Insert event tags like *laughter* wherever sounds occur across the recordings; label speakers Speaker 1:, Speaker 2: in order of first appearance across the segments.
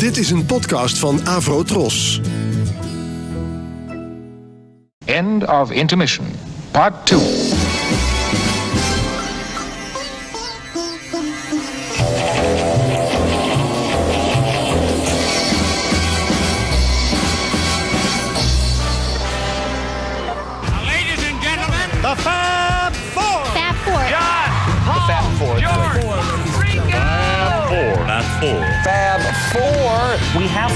Speaker 1: Dit is een podcast van Avro Tros.
Speaker 2: End of intermission. Part 2.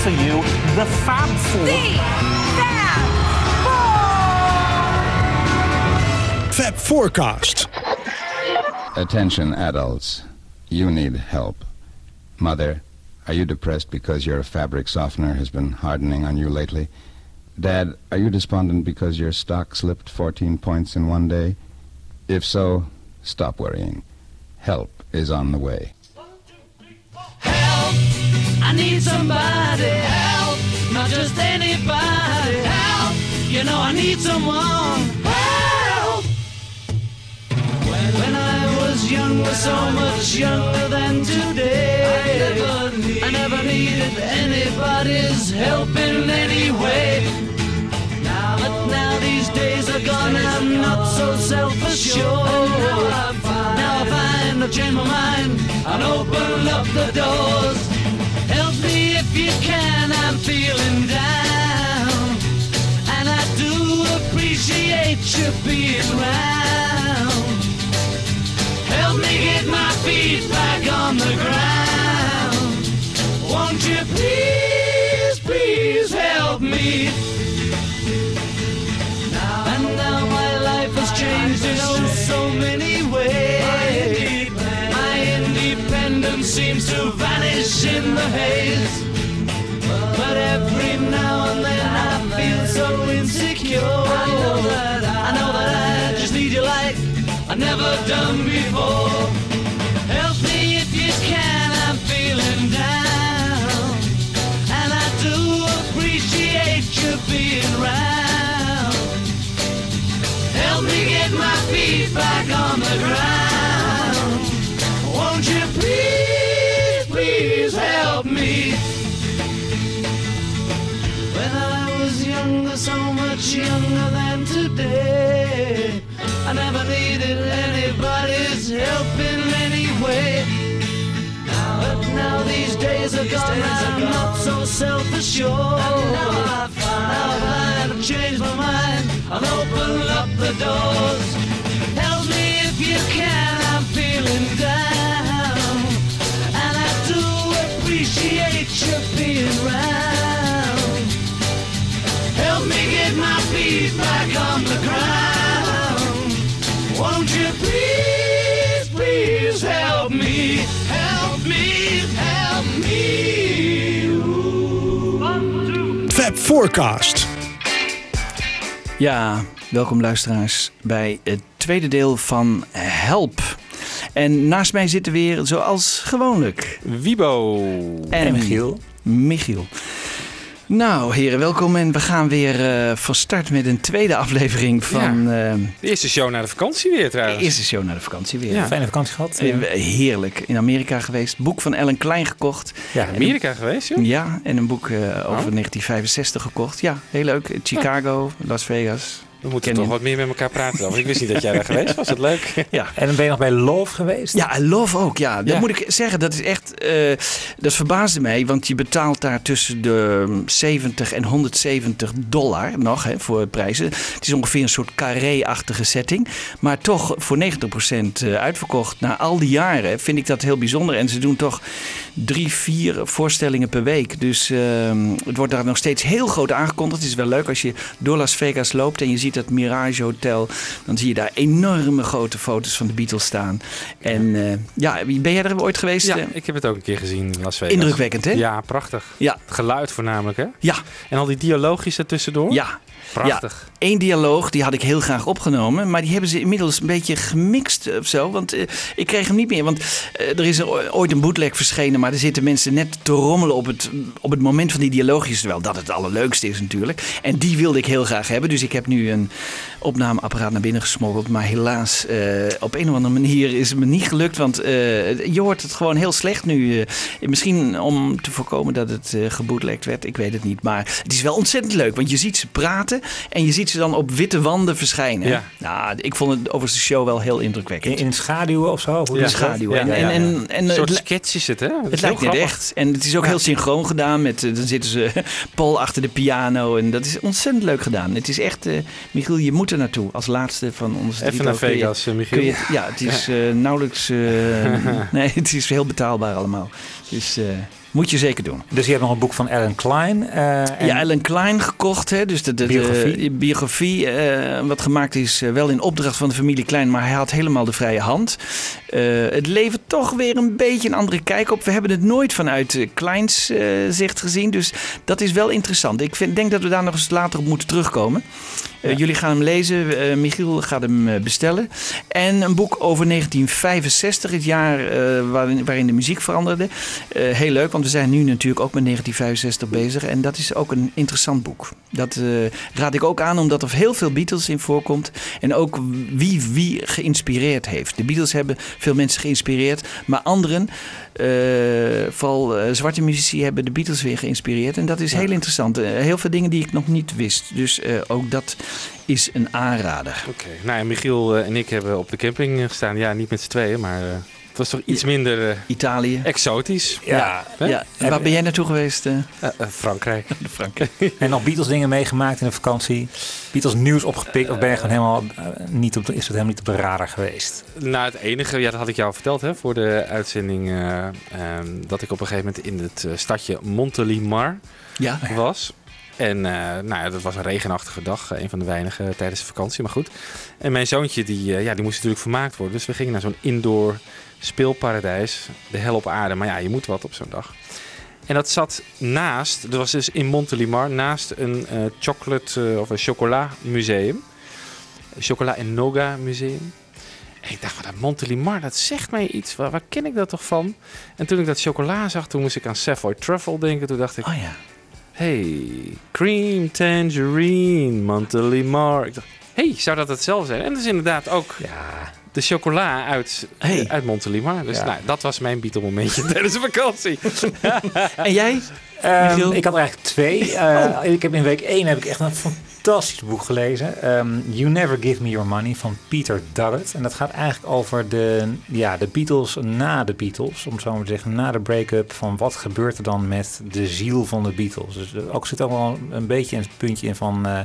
Speaker 3: For you the Fab Four.
Speaker 1: Fab Forecast.
Speaker 4: Attention, adults. You need help. Mother, are you depressed because your fabric softener has been hardening on you lately? Dad, are you despondent because your stock slipped 14 points in one day? If so, stop worrying. Help is on the way.
Speaker 5: I need somebody. Help! Not just anybody. Help! You know I need someone. Help! When, I was younger, so much younger than today, I never, needed anybody's help in any way. But now these days are gone and I'm not so self-assured. Now I find, I changed my mind and open up the doors. Help me if you can, I'm feeling down. And I do appreciate you being around. Help me get my feet back on the ground. Won't you please, please help me? And now my life has changed in oh so many independence seems to vanish in the haze. But every now and then I feel so insecure. I know that I, I know that I just need you like I've never done before. So self-assured. Now I find, now I find I've changed my mind. I'll open up the doors.
Speaker 1: Forecast.
Speaker 6: Ja, welkom luisteraars bij het tweede deel van Help. En naast mij zitten weer, zoals gewoonlijk,
Speaker 7: Wiebo.
Speaker 6: en Michiel. Michiel. Nou, heren, welkom en we gaan weer eh, van start met een tweede aflevering van eh,
Speaker 7: De eerste show na de vakantie weer
Speaker 6: de
Speaker 7: trouwens.
Speaker 6: eerste show naar de vakantie weer.
Speaker 7: Ja.
Speaker 3: Fijne vakantie gehad.
Speaker 6: Eh, Heerlijk. In Amerika geweest. Boek van Ellen Klein gekocht.
Speaker 7: Ja, Amerika geweest joh.
Speaker 6: Ja, en een boek eh, over 1965 gekocht. Ja, heel leuk. Chicago, Las Vegas.
Speaker 7: We moeten
Speaker 6: Ken
Speaker 7: toch wat meer met elkaar praten dan. Want ik wist niet dat jij daar geweest was. Dat leuk. *laughs*
Speaker 6: Ja,
Speaker 3: En dan ben je nog bij Love geweest?
Speaker 6: Ja, I Love ook. Ja, dat
Speaker 7: Ja.
Speaker 6: moet ik zeggen. Dat is echt. eh, dat verbaasde mij, want je betaalt daar tussen de 70 en 170 dollar nog hè, voor prijzen. Het is ongeveer een soort carré-achtige setting. Maar toch voor 90% eh, uitverkocht. Na al die jaren vind ik dat heel bijzonder. En ze doen toch drie, vier voorstellingen per week. Dus ehm, het wordt daar nog steeds heel groot aangekondigd. Het is wel leuk als je door Las Vegas loopt en je ziet dat Mirage Hotel. Dan zie je daar enorme grote foto's van de Beatles staan. En eh, ja, ben jij er ooit geweest?
Speaker 7: Ja,
Speaker 6: eh?
Speaker 7: ik heb het ook een keer gezien in Las Vegas.
Speaker 6: Indrukwekkend, hè?
Speaker 7: Ja, prachtig.
Speaker 6: Ja.
Speaker 7: Het geluid voornamelijk hè.
Speaker 6: Ja,
Speaker 7: En al die dialoogjes ertusserer.
Speaker 6: ja.
Speaker 7: Prachtig.
Speaker 6: Ja, één dialoog, die had ik heel graag opgenomen. Maar die hebben ze inmiddels een beetje gemixt of zo. Want eh, ik kreeg hem niet meer. Want eh, er is er ooit een bootleg verschenen. Maar er zitten mensen net te rommelen op het, op het moment van die dialoogjes. Terwijl dat het allerleukste is natuurlijk. En die wilde ik heel graag hebben. Dus ik heb nu een opnameapparaat naar binnen gesmokkeld. Maar helaas, eh, op een of andere manier is het me niet gelukt. Want je hoort het gewoon heel slecht nu. misschien om te voorkomen dat het geboetlekt werd, ik weet het niet. Maar het is wel ontzettend leuk, want je ziet ze praten en je ziet ze dan op witte wanden verschijnen.
Speaker 7: Ja.
Speaker 6: Nou, ik vond het overigens de show wel heel indrukwekkend.
Speaker 3: In, in schaduwen of zo? Hoe
Speaker 6: In
Speaker 3: is dat?
Speaker 6: schaduw. En,
Speaker 3: Ja, ja,
Speaker 6: en,
Speaker 3: ja.
Speaker 6: en, en
Speaker 7: Een soort
Speaker 6: het,
Speaker 7: sketch is het, hè? Dat
Speaker 6: het
Speaker 7: heel
Speaker 6: lijkt net
Speaker 7: grappig.
Speaker 6: echt. En het is ook heel synchroon gedaan. Met, eh, dan zitten ze *laughs* Paul achter de piano. En dat is ontzettend leuk gedaan. Het is echt, eh, Michiel, je moet er naartoe. Als laatste van onze
Speaker 7: Even naar
Speaker 6: kun je-
Speaker 7: Vegas, eh, Michiel.
Speaker 6: kun je- ja, het is *laughs* eh, nauwelijks... eh, *laughs* nee, het is heel betaalbaar allemaal. Dus eh, moet je zeker doen.
Speaker 3: Dus je hebt nog een boek van Alan Klein. eh, en-
Speaker 6: Ja, Ellen Klein gekocht. Hè? Dus de, de, de-
Speaker 3: Biografie.
Speaker 6: biografie eh, wat gemaakt is, eh, wel in opdracht van de familie Klein, maar hij had helemaal de vrije hand. Het levert toch weer een beetje een andere kijk op. We hebben het nooit vanuit Kleins zicht gezien, dus dat is wel interessant. Ik vind, denk dat we daar nog eens later op moeten terugkomen. Eh, Jullie gaan hem lezen, eh, Michiel gaat hem eh, bestellen. En een boek over 1965, het jaar waarin, waarin de muziek veranderde. Heel leuk, want we zijn nu natuurlijk ook met 1965 bezig. En dat is ook een interessant boek. Dat raad ik ook aan, omdat er heel veel Beatles in voorkomt. En ook wie wie geïnspireerd heeft. De Beatles hebben veel mensen geïnspireerd, maar anderen, vooral zwarte muzici, hebben de Beatles weer geïnspireerd. En dat is heel interessant. Heel veel dingen die ik nog niet wist. Dus ook dat is een aanrader.
Speaker 7: Oké, nou ja, Michiel eh, en ik hebben op de camping eh, gestaan. Ja, niet met z'n tweeën, maar eh, het was toch iets minder eh,
Speaker 6: Italië.
Speaker 7: exotisch.
Speaker 3: ja.
Speaker 6: Ja, en waar ben jij naartoe geweest,
Speaker 7: Frankrijk. *laughs*
Speaker 6: Frank? *laughs*
Speaker 3: En nog Beatles dingen meegemaakt in de vakantie. Beatles nieuws opgepikt. Of ben je gewoon helemaal niet op de, is het helemaal niet op de radar geweest?
Speaker 7: Nou, het enige, ja, dat had ik jou verteld hè, voor de uitzending, eh, ehm, dat ik op een gegeven moment in het stadje Montelimar
Speaker 6: Ja.
Speaker 7: was. En eh, nou ja, dat was een regenachtige dag, eh, een van de weinige tijdens de vakantie, maar goed. En mijn zoontje, die, eh, ja, die moest natuurlijk vermaakt worden. Dus we gingen naar zo'n indoor speelparadijs, de hel op aarde. Maar ja, je moet wat op zo'n dag. En dat zat naast, dat was dus in Montelimar, naast een eh, chocolate eh, of een chocola museum. Chocola en Noga museum. En ik dacht, dat Montelimar, dat zegt mij iets. Waar, waar ken ik dat toch van? En toen ik dat chocola zag, toen moest ik aan Savoy Truffle denken. Toen dacht ik,
Speaker 6: Oh ja.
Speaker 7: Hey, cream tangerine, Montelimar. Ik dacht, hey, zou dat hetzelfde zijn? En dat is inderdaad ook
Speaker 3: Ja.
Speaker 7: de chocola uit,
Speaker 6: Hey.
Speaker 7: uit Montelimar. Dus
Speaker 3: Ja.
Speaker 7: nou, dat was mijn Beatle momentje *laughs* tijdens de vakantie.
Speaker 6: En jij? Michiel?
Speaker 3: ik had er eigenlijk twee. Eh, Ik heb in week 1 heb ik echt een fantastisch boek gelezen. Ehm, you Never Give Me Your Money van Peter Duggett. En dat gaat eigenlijk over de, ja, de Beatles na de Beatles. Om zo maar te zeggen, na de break-up. Van wat gebeurt er dan met de ziel van de Beatles. Dus er ook zit ook wel een beetje een puntje in van... eh,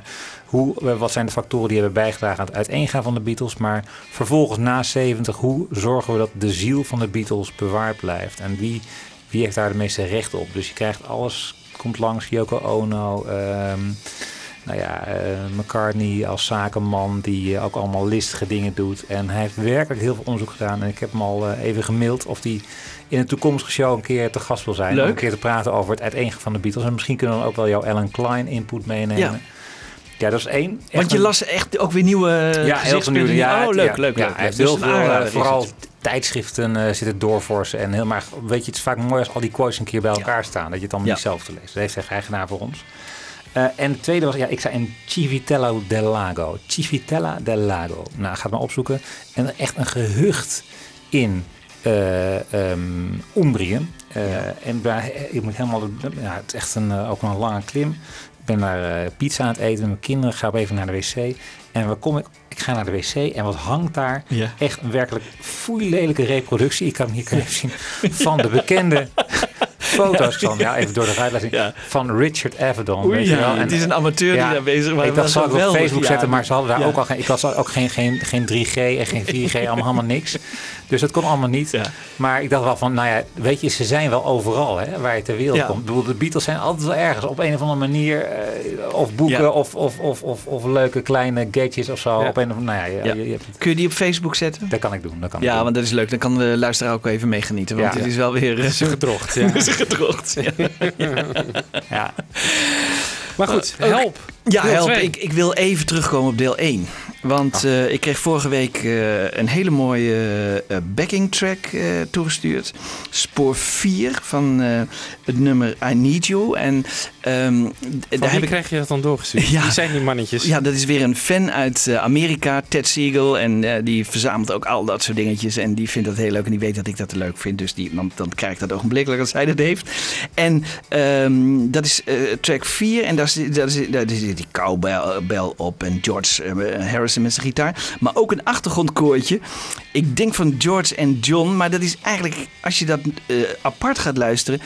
Speaker 3: hoe, eh, wat zijn de factoren die hebben bijgedragen aan het uiteengaan van de Beatles. Maar vervolgens na 70, hoe zorgen we dat de ziel van de Beatles bewaard blijft? En wie wie heeft daar de meeste recht op? Dus je krijgt alles, komt langs, Yoko Ono, ehm, nou ja, eh, McCartney als zakenman die eh, ook allemaal listige dingen doet. En hij heeft werkelijk heel veel onderzoek gedaan. En ik heb hem al eh, even gemaild of hij in een toekomstige show een keer te gast wil zijn.
Speaker 6: Leuk.
Speaker 3: Om een keer te praten over het uiteengaan van de Beatles. En misschien kunnen we dan ook wel jouw Alan Klein input meenemen.
Speaker 6: Ja.
Speaker 3: Ja, dat is één.
Speaker 6: Want
Speaker 3: Echt
Speaker 6: je
Speaker 3: een-
Speaker 6: las echt ook weer nieuwe
Speaker 3: ja, heel veel
Speaker 6: gezichtspunten.
Speaker 3: nieuws. Ja,
Speaker 6: oh, leuk,
Speaker 3: ja,
Speaker 6: leuk,
Speaker 3: ja,
Speaker 6: leuk.
Speaker 3: Hij heeft heel veel, vooral
Speaker 6: het.
Speaker 3: tijdschriften eh, zitten doorforsen. En heel maar, weet je, het is vaak mooi als al die quotes een keer bij elkaar staan. Dat je het dan niet zelf te lezen. Dat heeft graag gedaan voor ons. Eh, en het tweede was, ja, ik zei in Civitella del Lago. Civitella del Lago. Nou, ga het maar opzoeken. En echt een gehucht in ehm, Umbrië. Eh, En daar, je moet helemaal, ja, het is echt een, ook een lange klim. Ik ben daar pizza aan het eten met mijn kinderen. Ga even naar de wc. En we komen, ik ga naar de wc en wat hangt daar?
Speaker 6: Ja.
Speaker 3: Echt een werkelijk foeilelijke reproductie. Ik kan hem hier even zien. Van de bekende foto's. Hem ja, even door de.
Speaker 6: Ja.
Speaker 3: Van Richard Avedon.
Speaker 6: Oei,
Speaker 3: weet je wel. En-
Speaker 6: het is een amateur
Speaker 3: ja,
Speaker 6: die daar bezig was.
Speaker 3: ik dacht, zal ik op Facebook zetten, maar ze hadden daar
Speaker 6: ja.
Speaker 3: ook al geen, ik had ook geen, geen, geen 3G en geen 4G, *laughs* allemaal, helemaal niks. Dus dat kon allemaal niet.
Speaker 6: Ja.
Speaker 3: Maar ik dacht wel van, nou ja, weet je, ze zijn wel overal hè, waar je ter wereld
Speaker 6: Ja.
Speaker 3: komt. Ik bedoel, de Beatles zijn altijd wel ergens op een of andere manier, eh, of boeken
Speaker 6: Ja.
Speaker 3: of, of, of, of, of leuke kleine gadgets of zo.
Speaker 7: Ja.
Speaker 3: Op een of nou ja, je,
Speaker 6: Ja.
Speaker 3: je, je hebt het.
Speaker 6: Kun je die op Facebook zetten?
Speaker 3: Dat kan ik doen. Dat kan ik
Speaker 6: Ja,
Speaker 3: doen.
Speaker 6: want dat is leuk. Dan kan de luisteraar ook even meegenieten. Want
Speaker 3: Ja.
Speaker 6: het is wel weer eh,
Speaker 7: Gedrocht, ja. *laughs*
Speaker 6: gedrocht. Ja, *laughs*
Speaker 3: ja.
Speaker 7: Maar goed, help.
Speaker 6: ja
Speaker 7: Deel
Speaker 6: help. Ik, ik wil even terugkomen op deel 1. Want eh, ik kreeg vorige week eh, een hele mooie eh, backing track toegestuurd. Spoor 4 van het nummer I Need You. En
Speaker 7: Van
Speaker 6: daar
Speaker 7: wie
Speaker 6: heb ik
Speaker 7: krijg je dat dan doorgestuurd?
Speaker 6: Ja.
Speaker 7: Wie zijn die mannetjes?
Speaker 6: Ja, dat is weer een fan uit Amerika, Ted Siegel. En die verzamelt ook al dat soort dingetjes. En die vindt dat heel leuk. En die weet dat ik dat leuk vind. Dus die, dan, dan krijg ik dat ogenblikkelijk als hij dat heeft. En ehm, dat is track 4. En daar zit, daar, zit, daar zit die cowbell bell op. En George eh, Met zijn gitaar. Maar ook een achtergrondkoortje. Ik denk van George en John. Maar dat is eigenlijk, als je dat eh, apart gaat luisteren...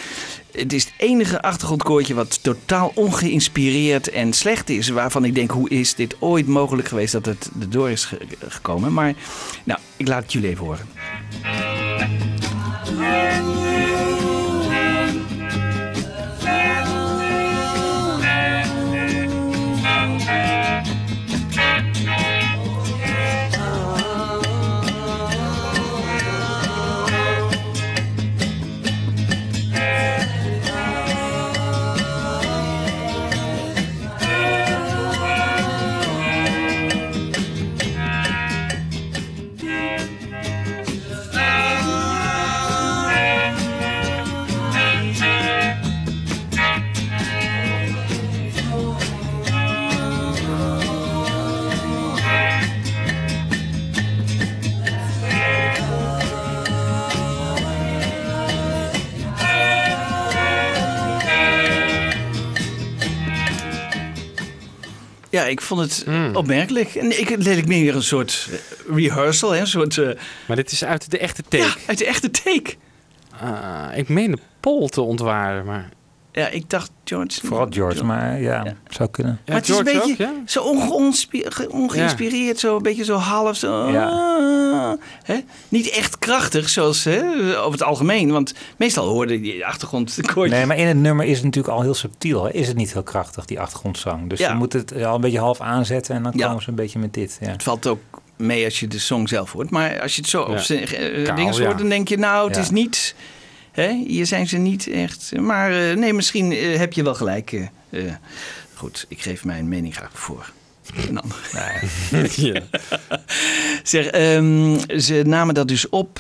Speaker 6: Het is het enige achtergrondkoortje wat totaal ongeïnspireerd en slecht is. Waarvan ik denk, hoe is dit ooit mogelijk geweest dat het erdoor is ge- gekomen? Maar nou, ik laat het jullie even horen. Ja, ik vond het
Speaker 7: Hmm.
Speaker 6: opmerkelijk. En ik leek meer een soort eh, rehearsal, hè? een soort... eh,
Speaker 7: Maar dit is uit de echte take.
Speaker 6: ja, uit de echte take.
Speaker 7: Ah, ik meen de Pol te ontwaren, maar...
Speaker 6: Ja, ik dacht George...
Speaker 3: Vooral George, maar ja,
Speaker 6: Ja.
Speaker 3: zou kunnen.
Speaker 6: maar het is een
Speaker 7: George
Speaker 6: beetje
Speaker 7: ook, ja?
Speaker 6: zo ongeïnspi- ge- ongeïnspireerd, zo een beetje zo half. Zo,
Speaker 3: Ja.
Speaker 6: ah, hè? Niet echt krachtig, zoals hè, over het algemeen. Want meestal hoorde die achtergrond
Speaker 3: Nee, maar in het nummer is het natuurlijk al heel subtiel. Hè? Is het niet heel krachtig, die achtergrondzang. Dus
Speaker 6: Ja.
Speaker 3: je moet het al een beetje half aanzetten en dan
Speaker 6: Ja.
Speaker 3: komen ze een beetje met dit. Ja.
Speaker 6: Het valt ook mee als je de song zelf hoort. Maar als je het zo op zijn eh, dingen
Speaker 7: ja.
Speaker 6: hoort, dan denk je, nou, het
Speaker 3: Ja.
Speaker 6: is niet. Hè, hier zijn ze niet echt. Maar eh, nee, misschien eh, heb je wel gelijk. eh, goed, ik geef mijn mening graag voor. Een *laughs*
Speaker 7: ja. *laughs*
Speaker 6: Zeg, ehm, ze namen dat dus op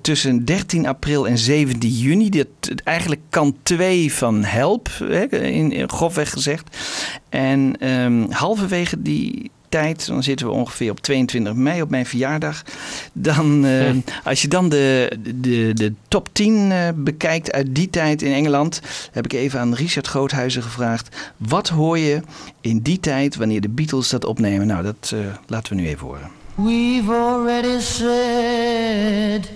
Speaker 6: tussen 13 april en 17 juni. Dat, eigenlijk kant 2 van Help, hè, in, in grofweg gezegd. En ehm, halverwege die tijd, dan zitten we ongeveer op 22 mei, op mijn verjaardag. Dan, eh, als je dan de, de, de top 10 eh, bekijkt uit die tijd in Engeland, heb ik even aan Richard Groothuizen gevraagd. Wat hoor je in die tijd wanneer de Beatles dat opnemen? Nou, dat eh, laten we nu even horen.
Speaker 8: We've already said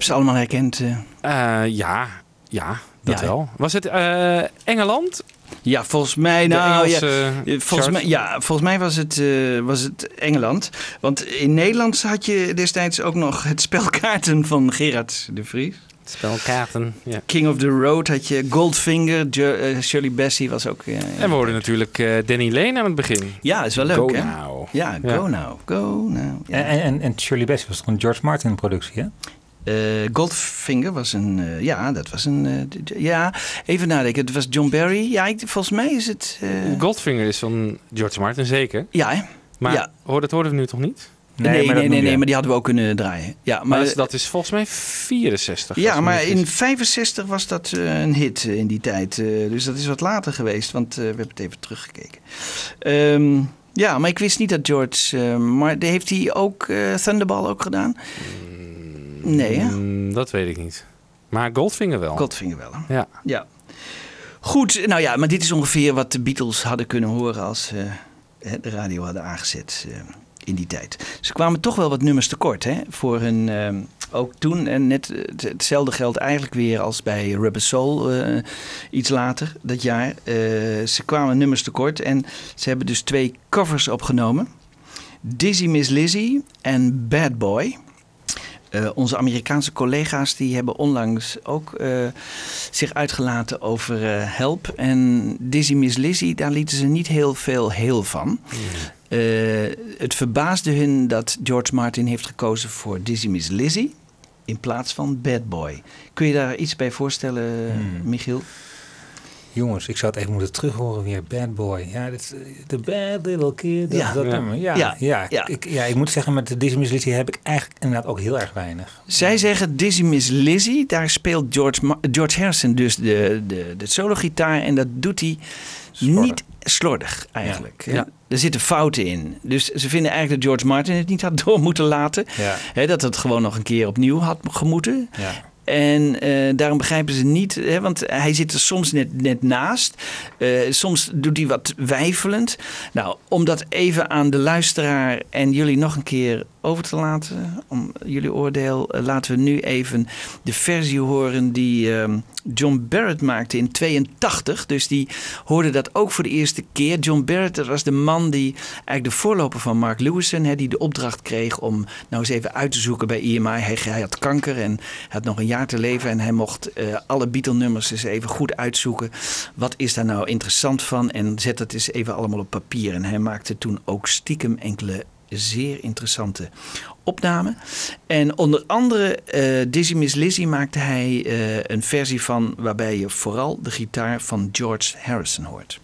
Speaker 6: hebt ze allemaal herkend. eh.
Speaker 7: Eh, ja, ja, dat
Speaker 6: Ja,
Speaker 7: wel. Was het eh, Engeland?
Speaker 6: Ja, volgens mij, nou, ja,
Speaker 7: Engelse
Speaker 6: volgens mij, ja, volgens mij was het, eh, was het Engeland. Want in Nederland had je destijds ook nog het spelkaarten van Gerard de Vries.
Speaker 7: Spelkaarten, ja.
Speaker 6: King of the Road had je, Goldfinger, Jo- Shirley Bassey was ook... eh,
Speaker 7: En we hoorden natuurlijk eh, Danny Lane aan het begin.
Speaker 6: ja, is wel leuk,
Speaker 7: Go
Speaker 6: hè?
Speaker 7: now.
Speaker 6: Ja, go
Speaker 7: Ja.
Speaker 6: now, go now. Ja.
Speaker 3: En, en, en Shirley Bassey was toch een George Martin productie, hè?
Speaker 6: Eh, Goldfinger was een, eh, ja, dat was een, eh, ja, even nadenken. Het was John Barry. Ja, ik, volgens mij is het, eh,
Speaker 7: Goldfinger is van George Martin, zeker.
Speaker 6: ja, hè?
Speaker 7: Maar
Speaker 6: Ja.
Speaker 7: hoor, dat hoorden we nu toch niet?
Speaker 6: Nee, nee,
Speaker 3: maar
Speaker 6: nee, nee, maar die hadden we ook kunnen draaien. Ja,
Speaker 7: Maar,
Speaker 6: maar,
Speaker 7: dat, is, dat is volgens mij 64. als
Speaker 6: ja, maar in
Speaker 7: vergis.
Speaker 6: 65 was dat eh, een hit in die tijd. eh, dus dat is wat later geweest, want eh, we hebben het even teruggekeken. Ehm, ja, maar ik wist niet dat George... eh, maar heeft hij ook eh, Thunderball ook gedaan? Nee, hè?
Speaker 7: Mm, dat weet ik niet. Maar Goldfinger wel.
Speaker 6: Goldfinger wel, hè?
Speaker 7: Ja.
Speaker 6: Ja. Goed, nou ja, maar dit is ongeveer wat de Beatles hadden kunnen horen als ze eh, de radio hadden aangezet eh, in die tijd. Ze kwamen toch wel wat nummers tekort hè, voor hun, eh, ook toen. En net het- hetzelfde geldt eigenlijk weer als bij Rubber Soul iets later dat jaar. Ze kwamen nummers tekort en ze hebben dus twee covers opgenomen. Dizzy Miss Lizzy en Bad Boy. Eh, onze Amerikaanse collega's die hebben onlangs ook eh, zich uitgelaten over eh, Help. En Dizzy Miss Lizzy, daar lieten ze niet heel veel heel van. Eh, het verbaasde hun dat George Martin heeft gekozen voor Dizzy Miss Lizzy in plaats van Bad Boy. Kun je daar iets bij voorstellen, Michiel?
Speaker 3: Jongens, ik zou het even moeten terughoren weer. Bad Boy. Ja, is, eh, The Bad Little Kid. Dat,
Speaker 6: Ja.
Speaker 3: dat
Speaker 7: Ja.
Speaker 3: nummer. Ja,
Speaker 6: Ja.
Speaker 3: ja,
Speaker 6: Ja.
Speaker 3: Ik, ja, ik moet zeggen, met de Disney Miss Lizzy heb ik eigenlijk inderdaad ook heel erg weinig.
Speaker 6: Zij zeggen Dizzy Miss Lizzy, daar speelt George, Ma- George Harrison dus de, de, de solo-gitaar. En dat doet hij
Speaker 3: Slordig.
Speaker 6: niet slordig eigenlijk.
Speaker 7: Ja.
Speaker 6: Er zitten fouten in. Dus ze vinden eigenlijk dat George Martin het niet had door moeten laten.
Speaker 3: Ja.
Speaker 6: Dat het gewoon nog een keer opnieuw had gemoeten.
Speaker 3: Ja.
Speaker 6: En eh, daarom begrijpen ze niet, hè, want hij zit er soms net, net naast. Eh, soms doet hij wat wijfelend. Nou, om dat even aan de luisteraar en jullie nog een keer over te laten, om jullie oordeel, eh, laten we nu even de versie horen die ehm, John Barrett maakte in 82. Dus die hoorde dat ook voor de eerste keer. John Barrett, dat was de man die eigenlijk de voorloper van Mark Lewison, hè, die de opdracht kreeg om nou eens even uit te zoeken bij EMI. Hij, hij had kanker en had nog een jaar te leven en hij mocht eh, alle Beatle-nummers eens even goed uitzoeken. Wat is daar nou interessant van? En zet het eens even allemaal op papier. En hij maakte toen ook stiekem enkele zeer interessante opnamen. En onder andere eh Dizzy Miss Lizzy maakte hij eh, een versie van waarbij je vooral de gitaar van George Harrison hoort.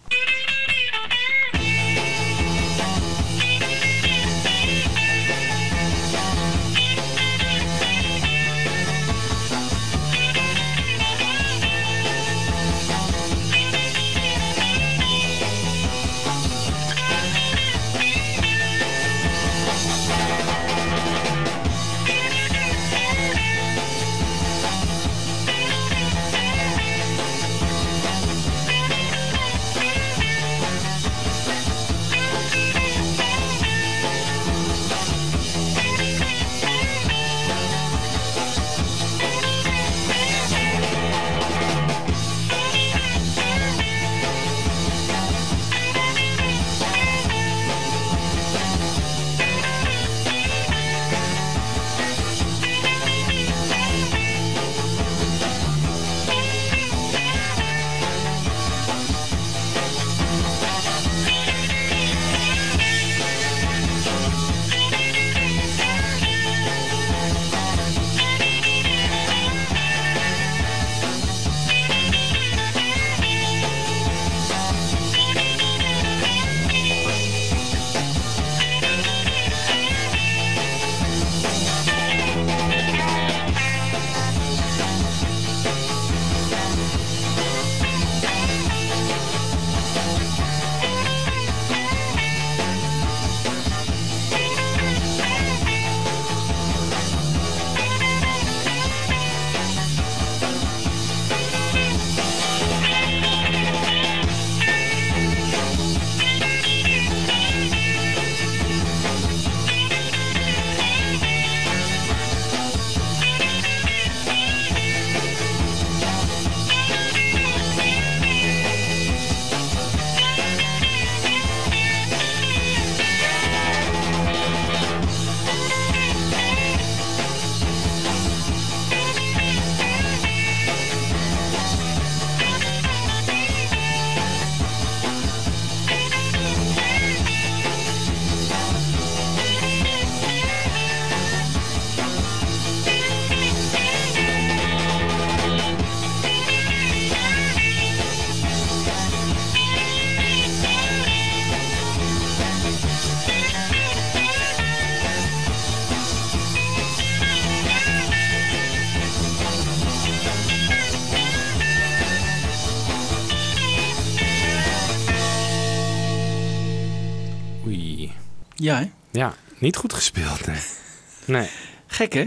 Speaker 6: Ja, hè?
Speaker 7: Ja, niet goed gespeeld, nee. *laughs* Nee.
Speaker 6: Gek, hè?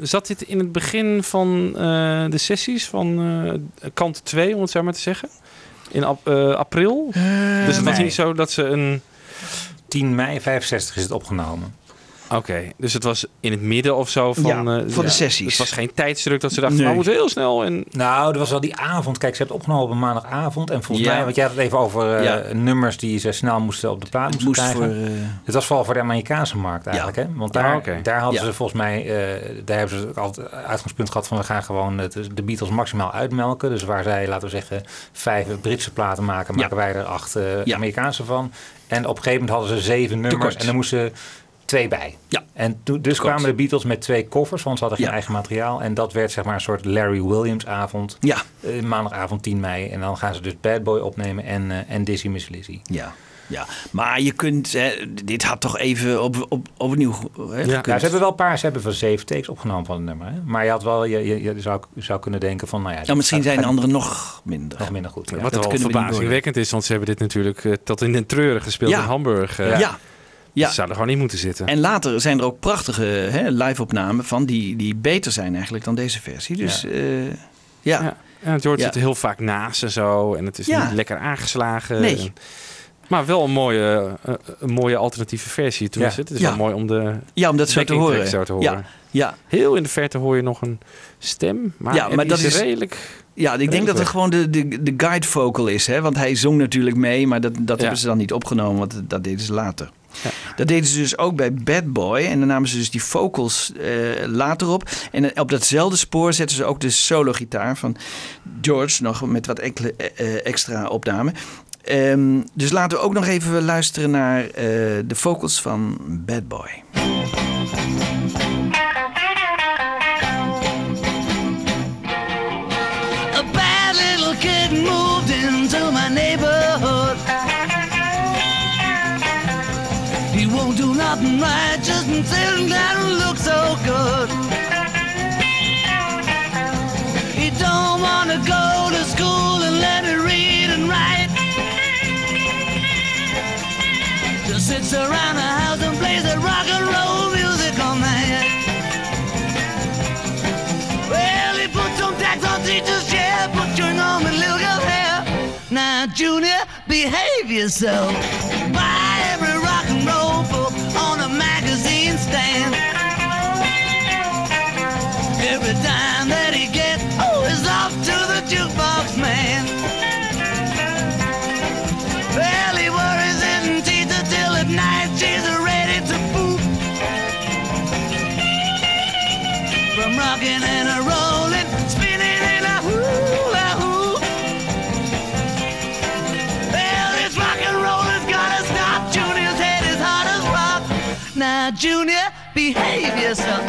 Speaker 7: Zat dit in het begin van eh, de sessies van eh, kant 2, om het zo maar te zeggen? In ap- eh, april? dus het was
Speaker 3: nee.
Speaker 7: niet zo dat ze een...
Speaker 3: 10 mei 65 is het opgenomen.
Speaker 7: Oké, dus het was in het midden of zo van...
Speaker 6: Ja,
Speaker 7: eh,
Speaker 6: van de sessies.
Speaker 7: Het was geen tijdsdruk dat ze dachten,
Speaker 6: Nee.
Speaker 7: nou, we moeten heel snel. En...
Speaker 3: Nou, er was wel die avond. Kijk, ze hebben het opgenomen op een maandagavond. En volgens
Speaker 6: Ja.
Speaker 3: mij, want jij had het even over eh,
Speaker 6: Ja.
Speaker 3: nummers die ze snel moesten op de plaat moesten
Speaker 6: moest
Speaker 3: krijgen.
Speaker 6: voor... eh,
Speaker 3: Het was vooral voor de Amerikaanse markt eigenlijk. Hè? Want daar,
Speaker 7: oké.
Speaker 3: daar hadden
Speaker 6: Ja.
Speaker 3: ze volgens mij, eh, daar hebben ze ook altijd uitgangspunt gehad van we gaan gewoon het, de Beatles maximaal uitmelken. Dus waar zij, laten we zeggen, vijf Britse platen maken,
Speaker 6: Ja.
Speaker 3: maken wij er acht
Speaker 6: Ja.
Speaker 3: Amerikaanse van. En op een gegeven moment hadden ze zeven nummers en er moesten twee bij.
Speaker 6: Ja.
Speaker 3: En toen, dus kwamen de Beatles met twee koffers, want ze hadden geen
Speaker 6: Ja.
Speaker 3: eigen materiaal. En dat werd zeg maar een soort Larry Williams avond.
Speaker 6: Ja,
Speaker 3: Eh, maandagavond 10 mei. En dan gaan ze dus Bad Boy opnemen en, eh, en Dizzy Miss Lizzy.
Speaker 6: ja. Ja, maar je kunt, hè, dit had toch even op, op, opnieuw hè.
Speaker 3: Ja, ze hebben wel een paar, ze hebben wel zeven takes opgenomen van het nummer. Hè? Maar je had wel, je, je, je zou, je zou kunnen denken van, nou ja,
Speaker 6: Ja, misschien zijn de anderen nog minder.
Speaker 3: nog minder goed. Ja.
Speaker 7: Wat
Speaker 6: dat
Speaker 7: wel verbazingwekkend is, want ze hebben dit natuurlijk eh, tot in den treuren gespeeld
Speaker 6: Ja.
Speaker 7: in Hamburg.
Speaker 6: Ja, ja.
Speaker 7: Ze zouden gewoon niet moeten zitten.
Speaker 6: En later zijn er ook prachtige live-opnamen van die, die beter zijn eigenlijk dan deze versie. Dus
Speaker 3: Ja.
Speaker 6: ja, ja.
Speaker 7: Ja. En George
Speaker 6: Ja.
Speaker 7: zit heel vaak naast en zo. En het is niet lekker aangeslagen.
Speaker 6: Nee.
Speaker 7: En- maar wel een mooie, eh, een mooie alternatieve versie. Toen is het. Het is wel mooi om de
Speaker 6: ja om dat zo te horen.
Speaker 7: track zo te horen.
Speaker 6: Ja, ja,
Speaker 7: Heel in de verte hoor je nog een stem. Maar,
Speaker 6: Ja, maar dat is-
Speaker 7: redelijk...
Speaker 6: ja, ik denk dat het gewoon de, de, de guide vocal is. Hè? Want hij zong natuurlijk mee, maar dat, dat hebben ze dan niet opgenomen, want dat deden ze later.
Speaker 7: Ja.
Speaker 6: Dat deden ze dus ook bij Bad Boy. En dan namen ze dus die vocals eh, later op. En op datzelfde spoor zetten ze ook de solo-gitaar van George nog met wat enkele, eh, eh, extra opname. Ehm, dus laten we ook nog even luisteren naar eh, de vocals van Bad Boy.
Speaker 5: Behave yourself. Buy behave yourself.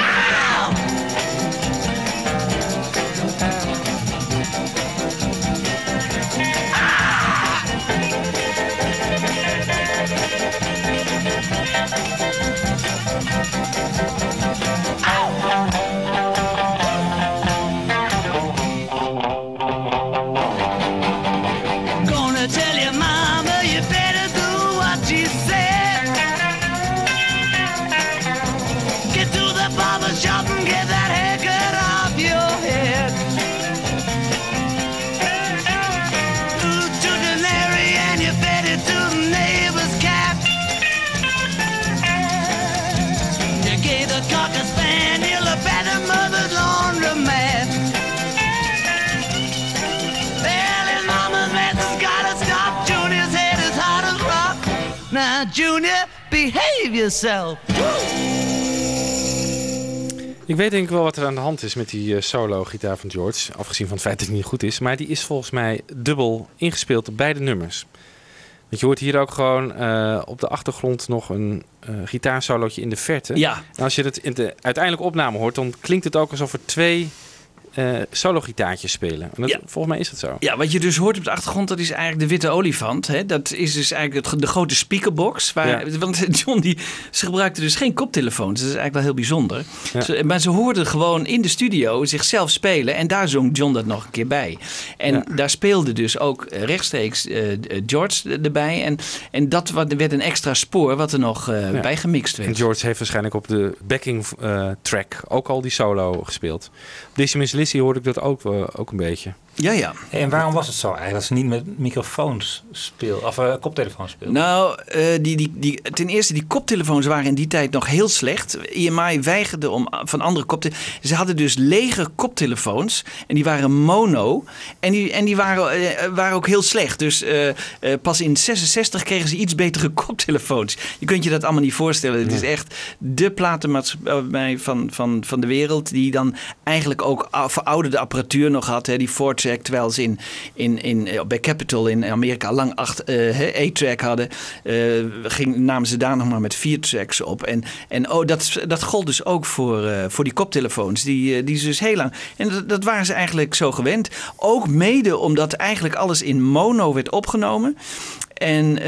Speaker 5: Yourself.
Speaker 7: Ik weet denk ik wel wat er aan de hand is met die eh, solo-gitaar van George. Afgezien van het feit dat hij niet goed is. Maar die is volgens mij dubbel ingespeeld op beide nummers. Want je hoort hier ook gewoon eh, op de achtergrond nog een eh gitaarsolootje in de verte.
Speaker 6: Ja,
Speaker 7: En als je het in de uiteindelijke opname hoort, dan klinkt het ook alsof er twee eh solo-gitaartjes spelen. En dat,
Speaker 6: Ja.
Speaker 7: Volgens mij is dat zo.
Speaker 6: Ja, wat je dus hoort op de achtergrond, dat is eigenlijk de witte olifant. Hè? Dat is dus eigenlijk het, de grote speakerbox. Waar,
Speaker 7: Ja.
Speaker 6: Want *laughs* John die, ze gebruikte dus geen koptelefoons. Dat is eigenlijk wel heel bijzonder.
Speaker 7: Ja.
Speaker 6: Ze- maar ze hoorden gewoon in de studio zichzelf spelen. En daar zong John dat nog een keer bij. En daar speelde dus ook rechtstreeks eh, George erbij. En, en dat wat- werd een extra spoor wat er nog eh bij gemixt
Speaker 7: En
Speaker 6: werd.
Speaker 7: George heeft waarschijnlijk op de backing track ook al die solo gespeeld. Dizzy Miss Lizzy hoorde ik dat ook, eh, ook een beetje.
Speaker 6: Ja, ja.
Speaker 3: En waarom was het zo eigenlijk dat ze niet met microfoons speelden, of eh, koptelefoons speelden?
Speaker 6: Nou, eh, die, die, die, ten eerste, die koptelefoons waren in die tijd nog heel slecht. EMI weigerde om van andere koptelefoons... Ze hadden dus lege koptelefoons en die waren mono. En die, en die waren, eh, waren ook heel slecht. Dus pas in 66 kregen ze iets betere *laughs* koptelefoons. Je kunt je dat allemaal niet voorstellen. Het is echt de platenmaatschappij van, van, van de wereld... die dan eigenlijk ook verouderde apparatuur nog had. Hè, die terwijl ze in, in, in, eh, bij Capitol in Amerika lang acht hè, A-track hadden... eh, ging, namen ze daar nog maar met vier tracks op. En, en oh, dat, dat gold dus ook voor, voor die koptelefoons. Die, die ze dus heel lang... En dat, dat waren ze eigenlijk zo gewend. Ook mede omdat eigenlijk alles in mono werd opgenomen... En eh,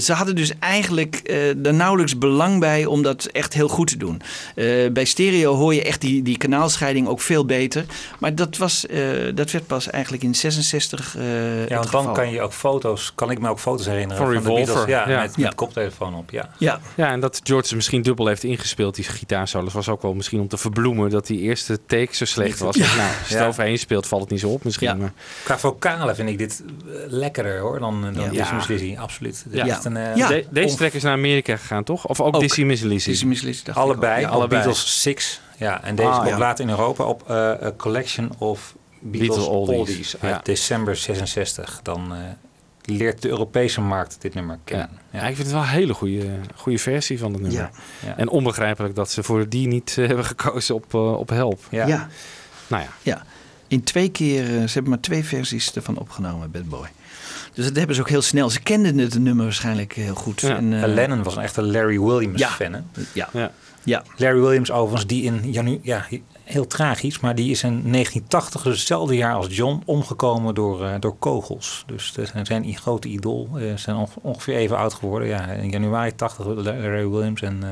Speaker 6: ze hadden dus eigenlijk eh er nauwelijks belang bij om dat echt heel goed te doen. Eh, bij stereo hoor je echt die, die kanaalscheiding ook veel beter. Maar dat, was, eh, dat werd pas eigenlijk in 66 eh
Speaker 3: ja,
Speaker 6: het
Speaker 3: want
Speaker 6: geval.
Speaker 3: dan kan je ook foto's, kan ik me ook foto's herinneren
Speaker 7: Van
Speaker 3: de
Speaker 7: Revolver,
Speaker 3: Beatles, ja,
Speaker 7: ja.
Speaker 3: met, met
Speaker 6: Ja.
Speaker 3: koptelefoon op, ja.
Speaker 6: Ja,
Speaker 7: Ja, en dat George misschien dubbel heeft ingespeeld, die gitaarsolos, was ook wel misschien om te verbloemen dat die eerste take zo slecht was. Nou, als je het
Speaker 3: Ja.
Speaker 7: overheen speelt, valt het niet zo op misschien.
Speaker 6: Ja.
Speaker 7: Maar,
Speaker 3: Qua vocalen vind ik dit lekkerder hoor, dan, dan
Speaker 6: Ja.
Speaker 3: Dizzy Lizzy, absoluut. Dit
Speaker 7: Ja.
Speaker 3: is echt een, eh,
Speaker 6: Ja.
Speaker 7: De- deze track is naar Amerika gegaan, toch? Of ook,
Speaker 6: Ook.
Speaker 7: Dizzy Miss Lizzy?
Speaker 6: Dizzy Miss Lizzy dacht ik
Speaker 3: Allebei,
Speaker 7: allebei.
Speaker 3: Beatles 6. Ja, en deze
Speaker 7: Ah,
Speaker 3: komt
Speaker 7: ja.
Speaker 3: later in Europa op eh, A Collection of Beatles,
Speaker 7: Beatles
Speaker 3: Oldies,
Speaker 7: Oldies,
Speaker 3: uit
Speaker 7: ja.
Speaker 3: december 66. Dan eh, leert de Europese markt dit nummer
Speaker 7: Ja.
Speaker 3: kennen.
Speaker 7: Ja, ik vind het wel een hele goede, goede versie van het nummer.
Speaker 6: Ja.
Speaker 3: Ja.
Speaker 7: En onbegrijpelijk dat ze voor die niet hebben gekozen op, op Help.
Speaker 3: Ja.
Speaker 6: ja.
Speaker 7: Nou ja,
Speaker 6: Ja, in twee keer, eh, ze hebben maar twee versies ervan opgenomen, Bad Boy. Dus dat hebben ze ook heel snel. Ze kenden het nummer waarschijnlijk heel goed.
Speaker 7: Ja.
Speaker 6: En, eh,
Speaker 3: Eh, Lennon was een echte Larry Williams
Speaker 6: Ja.
Speaker 3: fan. hè?
Speaker 6: ja,
Speaker 7: ja.
Speaker 6: ja,
Speaker 3: Larry Williams overigens, die in janu ja, heel tragisch, maar die is in 1980, dus hetzelfde jaar als John, omgekomen door, eh, door kogels. Dus zijn zijn grote idool. eh zijn onge- ongeveer even oud geworden. Ja, in januari 80 Larry Williams en eh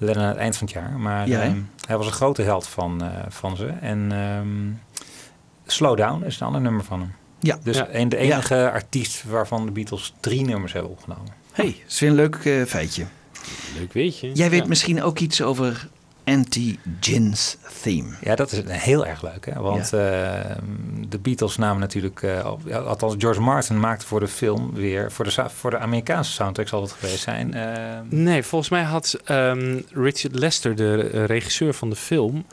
Speaker 3: Lennon aan het eind van het jaar. Maar
Speaker 6: Ja,
Speaker 3: ehm, hij was een grote held van, eh, van ze. En ehm, Slow Down is een ander nummer van hem.
Speaker 6: Ja.
Speaker 3: Dus
Speaker 7: Ja.
Speaker 3: een, de enige artiest waarvan de Beatles drie nummers hebben opgenomen.
Speaker 6: hey, dat is weer een leuk eh, feitje.
Speaker 7: leuk weet je.
Speaker 6: Jij weet
Speaker 7: Ja.
Speaker 6: misschien ook iets over Anti-Gins Theme.
Speaker 3: Ja, dat is heel erg leuk. Hè? Want eh, de Beatles namen natuurlijk... eh, althans, George Martin maakte voor de film weer... voor de, voor de Amerikaanse soundtrack zal het geweest zijn. eh,
Speaker 7: Nee, volgens mij had ehm, Richard Lester, de eh, regisseur van de film,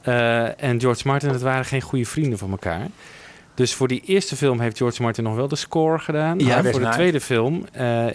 Speaker 7: eh, en George Martin, dat waren geen goede vrienden van elkaar. Dus voor die eerste film heeft George Martin nog wel de score gedaan.
Speaker 6: Ja,
Speaker 7: voor de tweede film eh,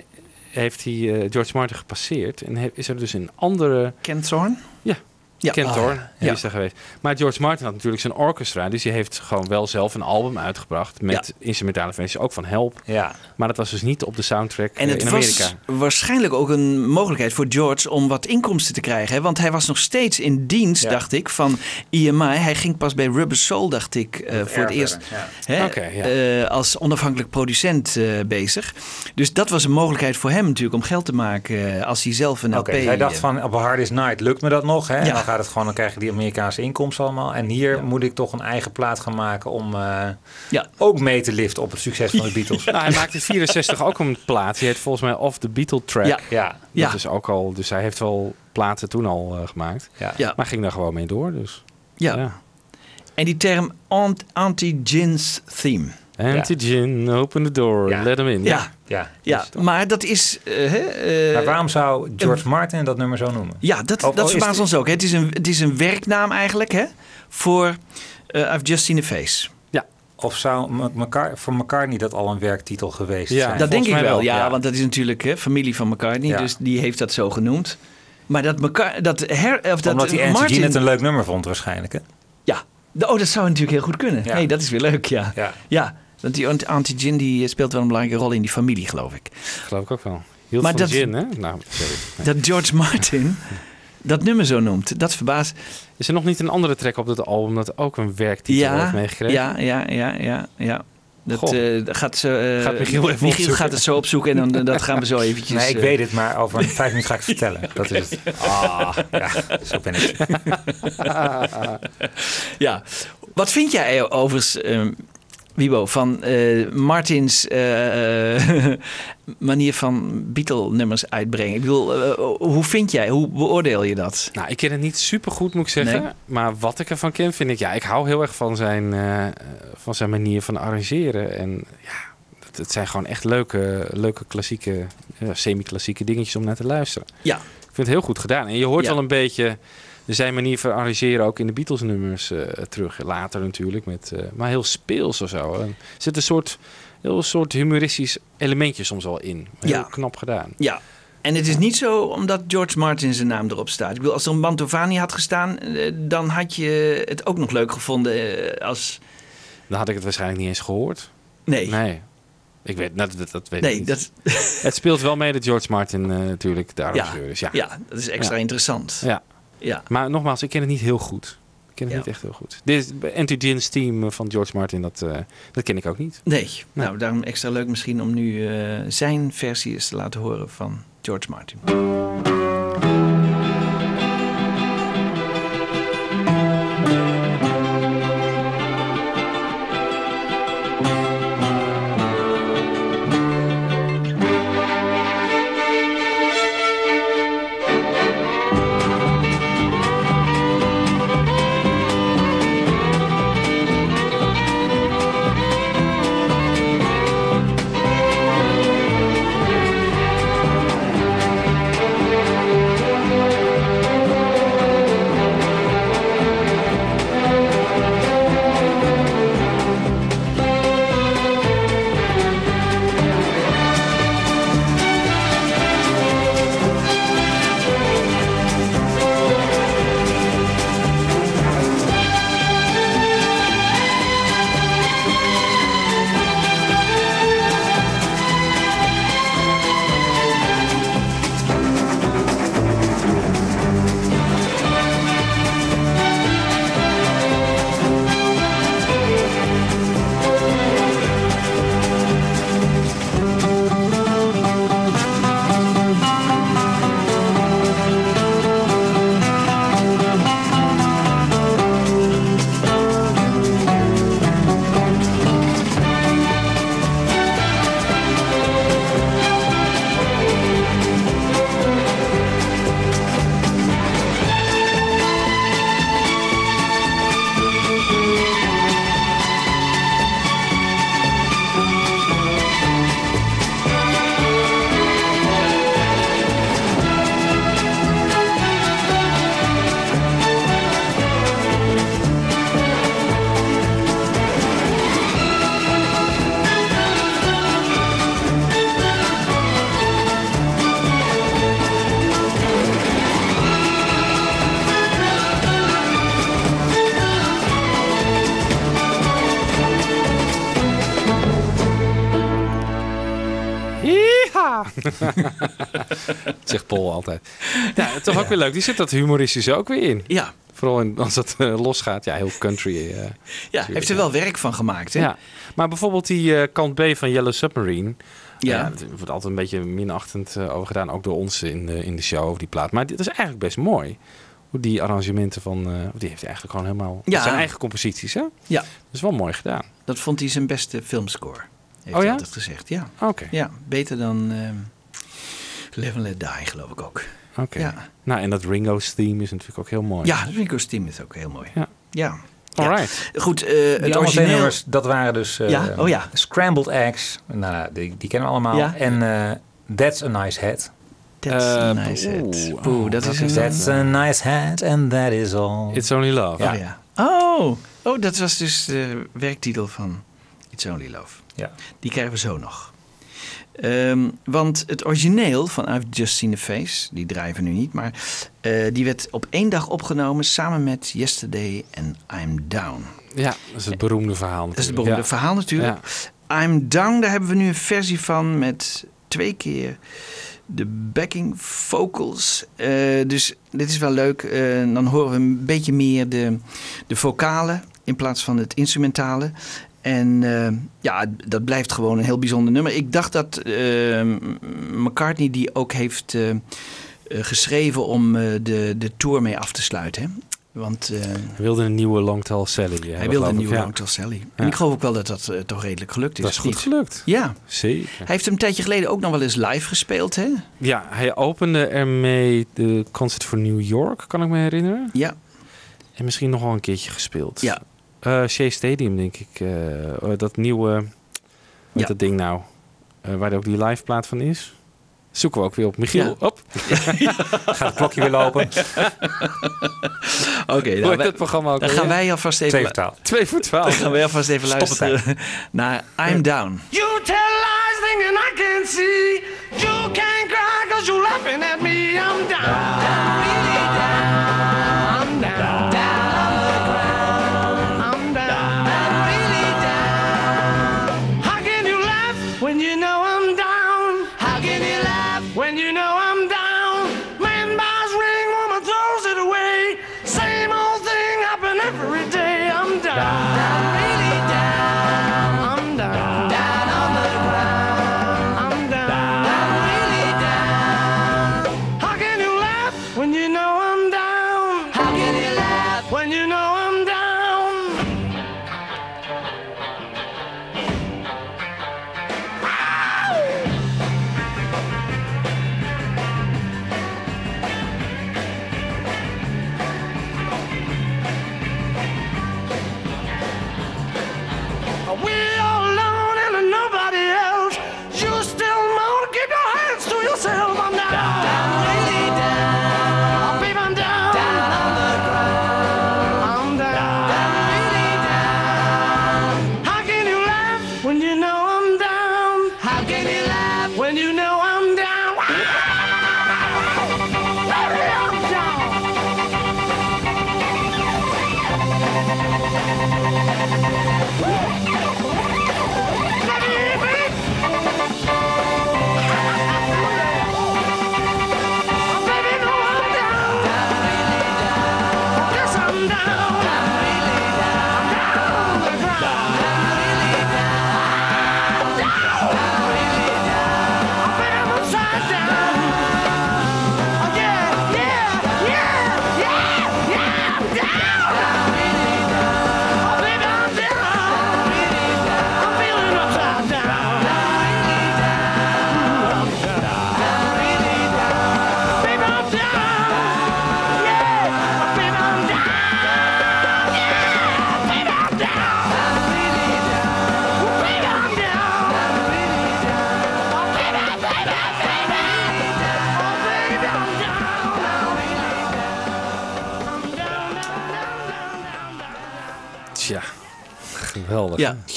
Speaker 7: heeft hij eh, George Martin gepasseerd. En he- is er dus een andere
Speaker 6: Ken Thorne?
Speaker 7: Ja.
Speaker 6: Ja.
Speaker 7: Kentor,
Speaker 3: Ah,
Speaker 6: ja.
Speaker 7: is daar geweest. Maar George Martin had natuurlijk zijn orchestra. Dus die heeft gewoon wel zelf een album uitgebracht met instrumentale versies, ook van Help.
Speaker 3: ja,
Speaker 7: Maar dat was dus niet op de soundtrack
Speaker 6: En
Speaker 7: eh,
Speaker 6: het
Speaker 7: in Amerika.
Speaker 6: was waarschijnlijk ook een mogelijkheid voor George om wat inkomsten te krijgen. Hè? Want hij was nog steeds in dienst,
Speaker 3: Ja.
Speaker 6: dacht ik, van EMI. Hij ging pas bij Rubber Soul, dacht ik, eh, voor het eerst hè,
Speaker 7: Oké, ja.
Speaker 6: eh, als onafhankelijk producent eh, bezig. Dus dat was een mogelijkheid voor hem natuurlijk om geld te maken als hij zelf een
Speaker 3: Oké,
Speaker 6: LP...
Speaker 3: dus hij dacht van op A Hard Day's Night lukt me dat nog. Hè? Gaat het gewoon, dan krijg je die Amerikaanse inkomsten allemaal. En hier moet ik toch een eigen plaat gaan maken om eh,
Speaker 6: Ja.
Speaker 3: ook mee te liften op het succes van de *laughs* Beatles.
Speaker 7: Nou, hij maakte in 64 ook een plaat. Die heet volgens mij Off the Beatle Track.
Speaker 6: Ja.
Speaker 3: Ja,
Speaker 6: Ja.
Speaker 7: Dat is ook al, dus hij heeft wel platen toen al eh, gemaakt.
Speaker 3: ja.
Speaker 6: Ja.
Speaker 7: Maar ging daar gewoon mee door. Dus
Speaker 6: ja.
Speaker 7: ja.
Speaker 6: En die term ant- anti-gins theme.
Speaker 7: Antigen, open the door,
Speaker 3: Ja.
Speaker 7: let hem in.
Speaker 6: Ja,
Speaker 3: ja.
Speaker 6: ja. maar dat is... eh, hè, eh,
Speaker 3: Maar waarom zou George Martin dat nummer zo noemen?
Speaker 6: Ja, dat,
Speaker 3: Of-
Speaker 6: dat
Speaker 3: oh,
Speaker 6: verbaast
Speaker 3: het-
Speaker 6: ons ook. hè. Het is, een, het is een werknaam eigenlijk hè, voor eh, I've Just Seen a Face.
Speaker 3: Of zou M- McCar- voor McCartney dat al een werktitel geweest
Speaker 7: Ja,
Speaker 3: zijn?
Speaker 6: dat denk ik wel,
Speaker 7: wel,
Speaker 6: ja,
Speaker 3: ja.
Speaker 6: Want dat is natuurlijk hè, familie van McCartney,
Speaker 3: Ja.
Speaker 6: dus die heeft dat zo genoemd. Maar dat, McCar dat, her, of dat
Speaker 3: Omdat hij Angie
Speaker 6: Martin...
Speaker 3: Het een leuk nummer vond waarschijnlijk. Hè?
Speaker 6: Ja, oh, dat zou natuurlijk heel goed kunnen.
Speaker 3: Ja.
Speaker 6: Nee, dat is weer leuk, ja.
Speaker 3: Ja.
Speaker 6: Want die Aunt- Auntie Gin die speelt wel een belangrijke rol in die familie, geloof ik.
Speaker 7: Geloof ik ook wel. Hield
Speaker 6: Maar
Speaker 7: van
Speaker 6: dat-
Speaker 7: gin, hè? Nou, sorry. *laughs*
Speaker 6: Dat George Martin dat nummer zo noemt. Dat verbaast.
Speaker 7: Is er nog niet een andere track op dat album dat ook een werktitel
Speaker 6: Ja,
Speaker 7: heeft meegekregen?
Speaker 6: ja, ja, ja, ja, ja. Dat eh, gaat, zo, eh,
Speaker 7: Gaat Michiel even opzoeken.
Speaker 6: gaat het zo opzoeken en dan, dat gaan we zo eventjes...
Speaker 3: Nee, ik
Speaker 6: eh,
Speaker 3: weet het, maar over vijf minuten ga ik het vertellen. *laughs* Dat is het. Ah, ja, zo ben ik. *laughs*
Speaker 6: Ja. Wat vind jij overigens, ehm, Wibo, van eh, Martins eh, eh, *laughs* manier van Beatle-nummers uitbrengen? Ik bedoel, hoe vind jij, hoe beoordeel je dat?
Speaker 7: Nou, ik ken het niet super goed, moet ik zeggen.
Speaker 6: Nee.
Speaker 7: Maar wat ik ervan ken, vind ik... Ja, ik hou heel erg van zijn, van zijn manier van arrangeren. En ja, het, het zijn gewoon echt leuke, leuke klassieke, semi-klassieke dingetjes om naar te luisteren.
Speaker 6: Ja.
Speaker 7: Ik vind het heel goed gedaan. En je hoort
Speaker 6: Ja.
Speaker 7: wel een beetje zijn manier van arrangeren ook in de Beatles-nummers eh, terug. Later natuurlijk, met, eh, maar heel speels of zo. Er zit een soort, heel soort humoristisch elementje soms wel in. Heel
Speaker 6: Ja.
Speaker 7: knap gedaan.
Speaker 6: Ja. En het is niet zo omdat George Martin zijn naam erop staat. Ik bedoel, als er een Mantovani had gestaan, eh, dan had je het ook nog leuk gevonden als...
Speaker 7: Dan had ik het waarschijnlijk niet eens gehoord.
Speaker 6: Nee.
Speaker 7: Nee. Ik weet, dat, dat, dat weet
Speaker 6: Nee,
Speaker 7: ik niet.
Speaker 6: dat- *laughs*
Speaker 7: Het speelt wel mee dat George Martin natuurlijk de arrangeur is. Ja.
Speaker 6: ja, dat is extra
Speaker 7: Ja.
Speaker 6: interessant.
Speaker 7: Ja.
Speaker 6: Ja.
Speaker 7: Maar nogmaals, ik ken het niet heel goed. Ik ken het
Speaker 6: Ja.
Speaker 7: niet echt heel goed. Dit Anti Gin's team van George Martin, dat, eh, dat ken ik ook niet.
Speaker 6: Nee. Nou, daarom extra leuk misschien om nu eh, zijn versie eens te laten horen van George Martin.
Speaker 7: Zegt Paul altijd. Ja, toch ook weer leuk. Die zit dat humoristische ook weer in.
Speaker 6: Ja.
Speaker 7: Vooral in, als het eh, losgaat. Ja, heel country. eh,
Speaker 6: Ja, heeft er wel werk van gemaakt, hè?
Speaker 7: Ja, maar bijvoorbeeld die eh, kant B van Yellow Submarine.
Speaker 6: Ja.
Speaker 7: Het wordt altijd een beetje minachtend uh, over gedaan. Ook door ons in de, in de show, over die plaat. Maar dit is eigenlijk best mooi. Hoe die arrangementen van... Uh, die heeft hij eigenlijk gewoon helemaal...
Speaker 6: Ja.
Speaker 7: Zijn eigen composities, hè?
Speaker 6: Ja.
Speaker 7: Dat is wel mooi gedaan.
Speaker 6: Dat vond hij zijn beste filmscore. Heeft
Speaker 7: Oh
Speaker 6: hij
Speaker 7: ja?
Speaker 6: altijd gezegd. Ja.
Speaker 7: Oké.
Speaker 6: Ja, beter dan ehm Live and Let Die, geloof ik ook.
Speaker 7: Oké.
Speaker 6: Ja.
Speaker 7: Nou, en dat Ringo's theme is natuurlijk ook heel mooi.
Speaker 6: Ja, Ringo's team is ook heel mooi.
Speaker 7: Ja.
Speaker 6: Ja.
Speaker 7: Alright.
Speaker 6: Goed, eh,
Speaker 3: Die
Speaker 6: het origineel...
Speaker 3: nummers, dat waren dus eh,
Speaker 6: Ja? Oh ja.
Speaker 3: Scrambled Eggs. Nou, die, die kennen we allemaal.
Speaker 6: Ja.
Speaker 3: En eh, That's a Nice Head.
Speaker 6: That's a
Speaker 7: Eh,
Speaker 6: nice head. Oeh, dat is een...
Speaker 3: That's a nice head and that is all.
Speaker 7: It's Only Love.
Speaker 3: Ja.
Speaker 6: Oh, ja. oh, oh, dat was dus de werktitel van It's Only Love.
Speaker 3: Ja.
Speaker 6: Die krijgen we zo nog. Ehm, want het origineel van I've Just Seen a Face, die draaien we nu niet, maar eh, die werd op één dag opgenomen samen met Yesterday en I'm Down.
Speaker 7: Ja, dat is het beroemde verhaal
Speaker 6: Dat is het
Speaker 7: natuurlijk.
Speaker 6: beroemde
Speaker 7: Ja.
Speaker 6: verhaal natuurlijk. I'm Down, daar hebben we nu een versie van met twee keer de backing vocals. Eh, dus dit is wel leuk. Eh, dan horen we een beetje meer de, de vocalen in plaats van het instrumentale. En eh, ja, dat blijft gewoon een heel bijzonder nummer. Ik dacht dat eh, McCartney die ook heeft eh, geschreven om de, de tour mee af te sluiten. Hè? Want
Speaker 7: Hij wilde een nieuwe Longtall Sally.
Speaker 6: hij wilde
Speaker 7: geloof
Speaker 6: een nieuwe
Speaker 7: Ja.
Speaker 6: Longtall Sally.
Speaker 7: Ja.
Speaker 6: En ik geloof ook wel dat dat toch redelijk gelukt is.
Speaker 7: Dat is goed
Speaker 6: niet?
Speaker 7: gelukt.
Speaker 6: Ja.
Speaker 7: Zeker.
Speaker 6: Hij heeft hem een tijdje geleden ook nog wel eens live gespeeld, hè?
Speaker 7: Ja, hij opende ermee de Concert voor New York, kan ik me herinneren.
Speaker 6: Ja.
Speaker 7: En misschien nog wel een keertje gespeeld.
Speaker 6: Ja.
Speaker 7: Eh Shea Stadium, denk ik. eh, eh, dat nieuwe... Wat
Speaker 6: Ja.
Speaker 7: is dat ding nou? Eh, waar ook die live plaat van is. Zoeken we ook weer op. Michiel,
Speaker 6: Ja.
Speaker 7: op. *laughs*
Speaker 3: Gaat het klokje weer lopen?
Speaker 6: Oké,
Speaker 7: Hoe
Speaker 6: nou, wij-
Speaker 7: het programma ook
Speaker 6: dan gaan wij alvast even...
Speaker 3: Twee.
Speaker 7: Twee voor twaalf. *laughs*
Speaker 6: Dan gaan wij alvast even
Speaker 3: Stop
Speaker 6: luisteren *laughs* naar I'm Down.
Speaker 9: You tell lies thinking I can see. You can't cry cause you're laughing at me. I'm down. down.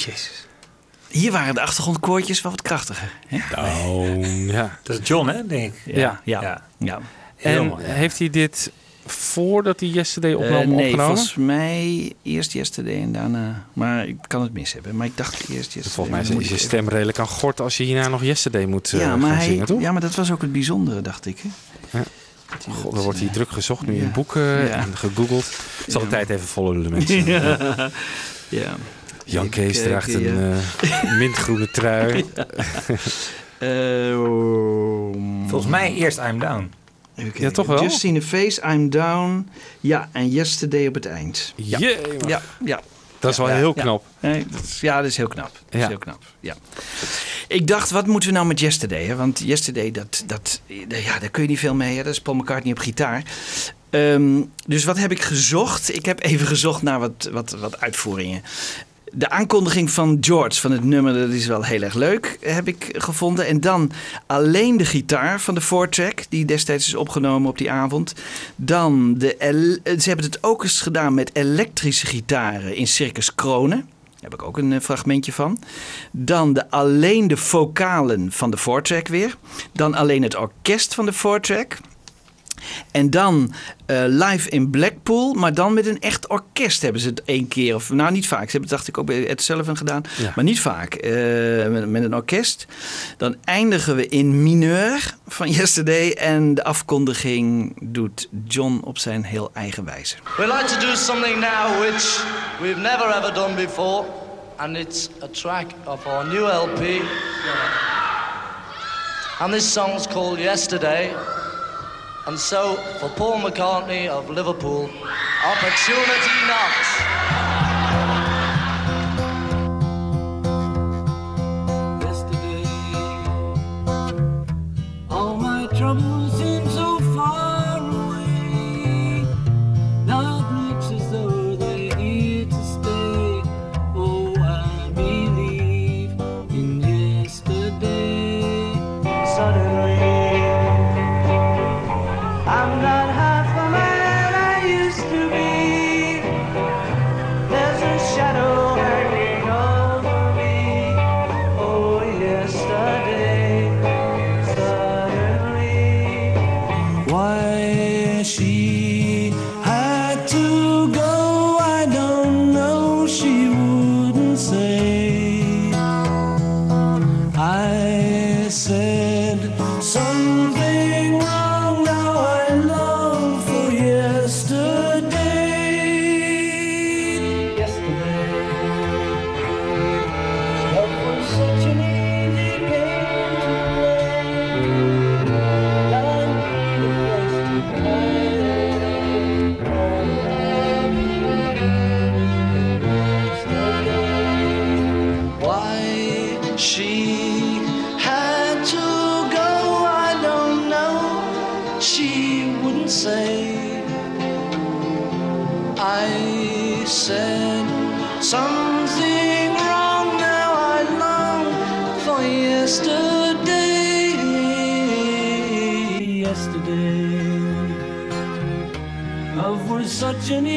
Speaker 6: Jezus. Hier waren de achtergrondkoortjes wel wat krachtiger. Hè?
Speaker 7: Oh, *laughs* ja.
Speaker 3: Dat is John, hè, denk ik.
Speaker 7: Ja.
Speaker 6: Ja.
Speaker 3: Ja.
Speaker 7: En
Speaker 3: mooi, ja.
Speaker 7: heeft hij dit voordat hij Yesterday
Speaker 6: Eh,
Speaker 7: opnam
Speaker 6: nee,
Speaker 7: opgenomen?
Speaker 6: volgens mij eerst Yesterday en daarna... Maar ik kan het mis hebben. Maar ik dacht eerst Yesterday.
Speaker 7: Volgens mij is je
Speaker 6: even-
Speaker 7: stem redelijk aan gort als je hierna nog Yesterday moet eh,
Speaker 6: ja, maar
Speaker 7: gaan
Speaker 6: hij,
Speaker 7: zingen, toch?
Speaker 6: ja, maar dat was ook het bijzondere, dacht ik. Hè?
Speaker 7: Ja. God, dan wordt hij
Speaker 6: eh,
Speaker 7: druk gezocht nu
Speaker 6: ja.
Speaker 7: in boeken
Speaker 6: Ja.
Speaker 7: en gegoogeld. Ik zal de tijd even volgen, de mensen. *laughs*
Speaker 6: ja. Ja.
Speaker 7: Jan Kees draagt
Speaker 6: kijken,
Speaker 7: een
Speaker 6: ja.
Speaker 7: eh, *laughs* mintgroene trui.
Speaker 6: Eh, oh,
Speaker 3: Volgens mij eerst I'm Down.
Speaker 7: Ja, toch wel?
Speaker 6: Just seen a face, I'm down. Ja, en Yesterday op het eind. Ja,
Speaker 7: Jee, man.
Speaker 6: ja, ja.
Speaker 7: Dat is wel
Speaker 6: Ja,
Speaker 7: heel
Speaker 6: ja.
Speaker 7: knap.
Speaker 6: Nee, dat is, ja, dat is heel knap. Dat is
Speaker 7: Ja.
Speaker 6: heel knap. Ja. Ik dacht, wat moeten we nou met Yesterday? Hè? Want Yesterday, dat, dat, ja, daar kun je niet veel mee. Hè? Dat is Paul McCartney op gitaar. Ehm, dus wat heb ik gezocht? Ik heb even gezocht naar wat, wat, wat uitvoeringen. De aankondiging van George van het nummer, dat is wel heel erg leuk, heb ik gevonden. En dan alleen de gitaar van de four-track, die destijds is opgenomen op die avond. Dan, de ze hebben het ook eens gedaan met elektrische gitaren in Circus Kronen. Daar heb ik ook een eh, fragmentje van. Dan de, alleen de vocalen van de four-track weer. Dan alleen het orkest van de four-track. En dan eh, live in Blackpool, maar dan met een echt orkest hebben ze het één keer. Of, nou, niet vaak. Ze hebben het dacht ik ook bij Ed Sullivan gedaan.
Speaker 7: Ja.
Speaker 6: Maar niet vaak. eh, met, met een orkest. Dan eindigen we in mineur van Yesterday. En de afkondiging doet John op zijn heel eigen wijze.
Speaker 10: We'd like to do something now which we've never ever done before, and it's a track of our new LP. And this song's called Yesterday. And so, for Paul McCartney of Liverpool, Opportunity Knocks.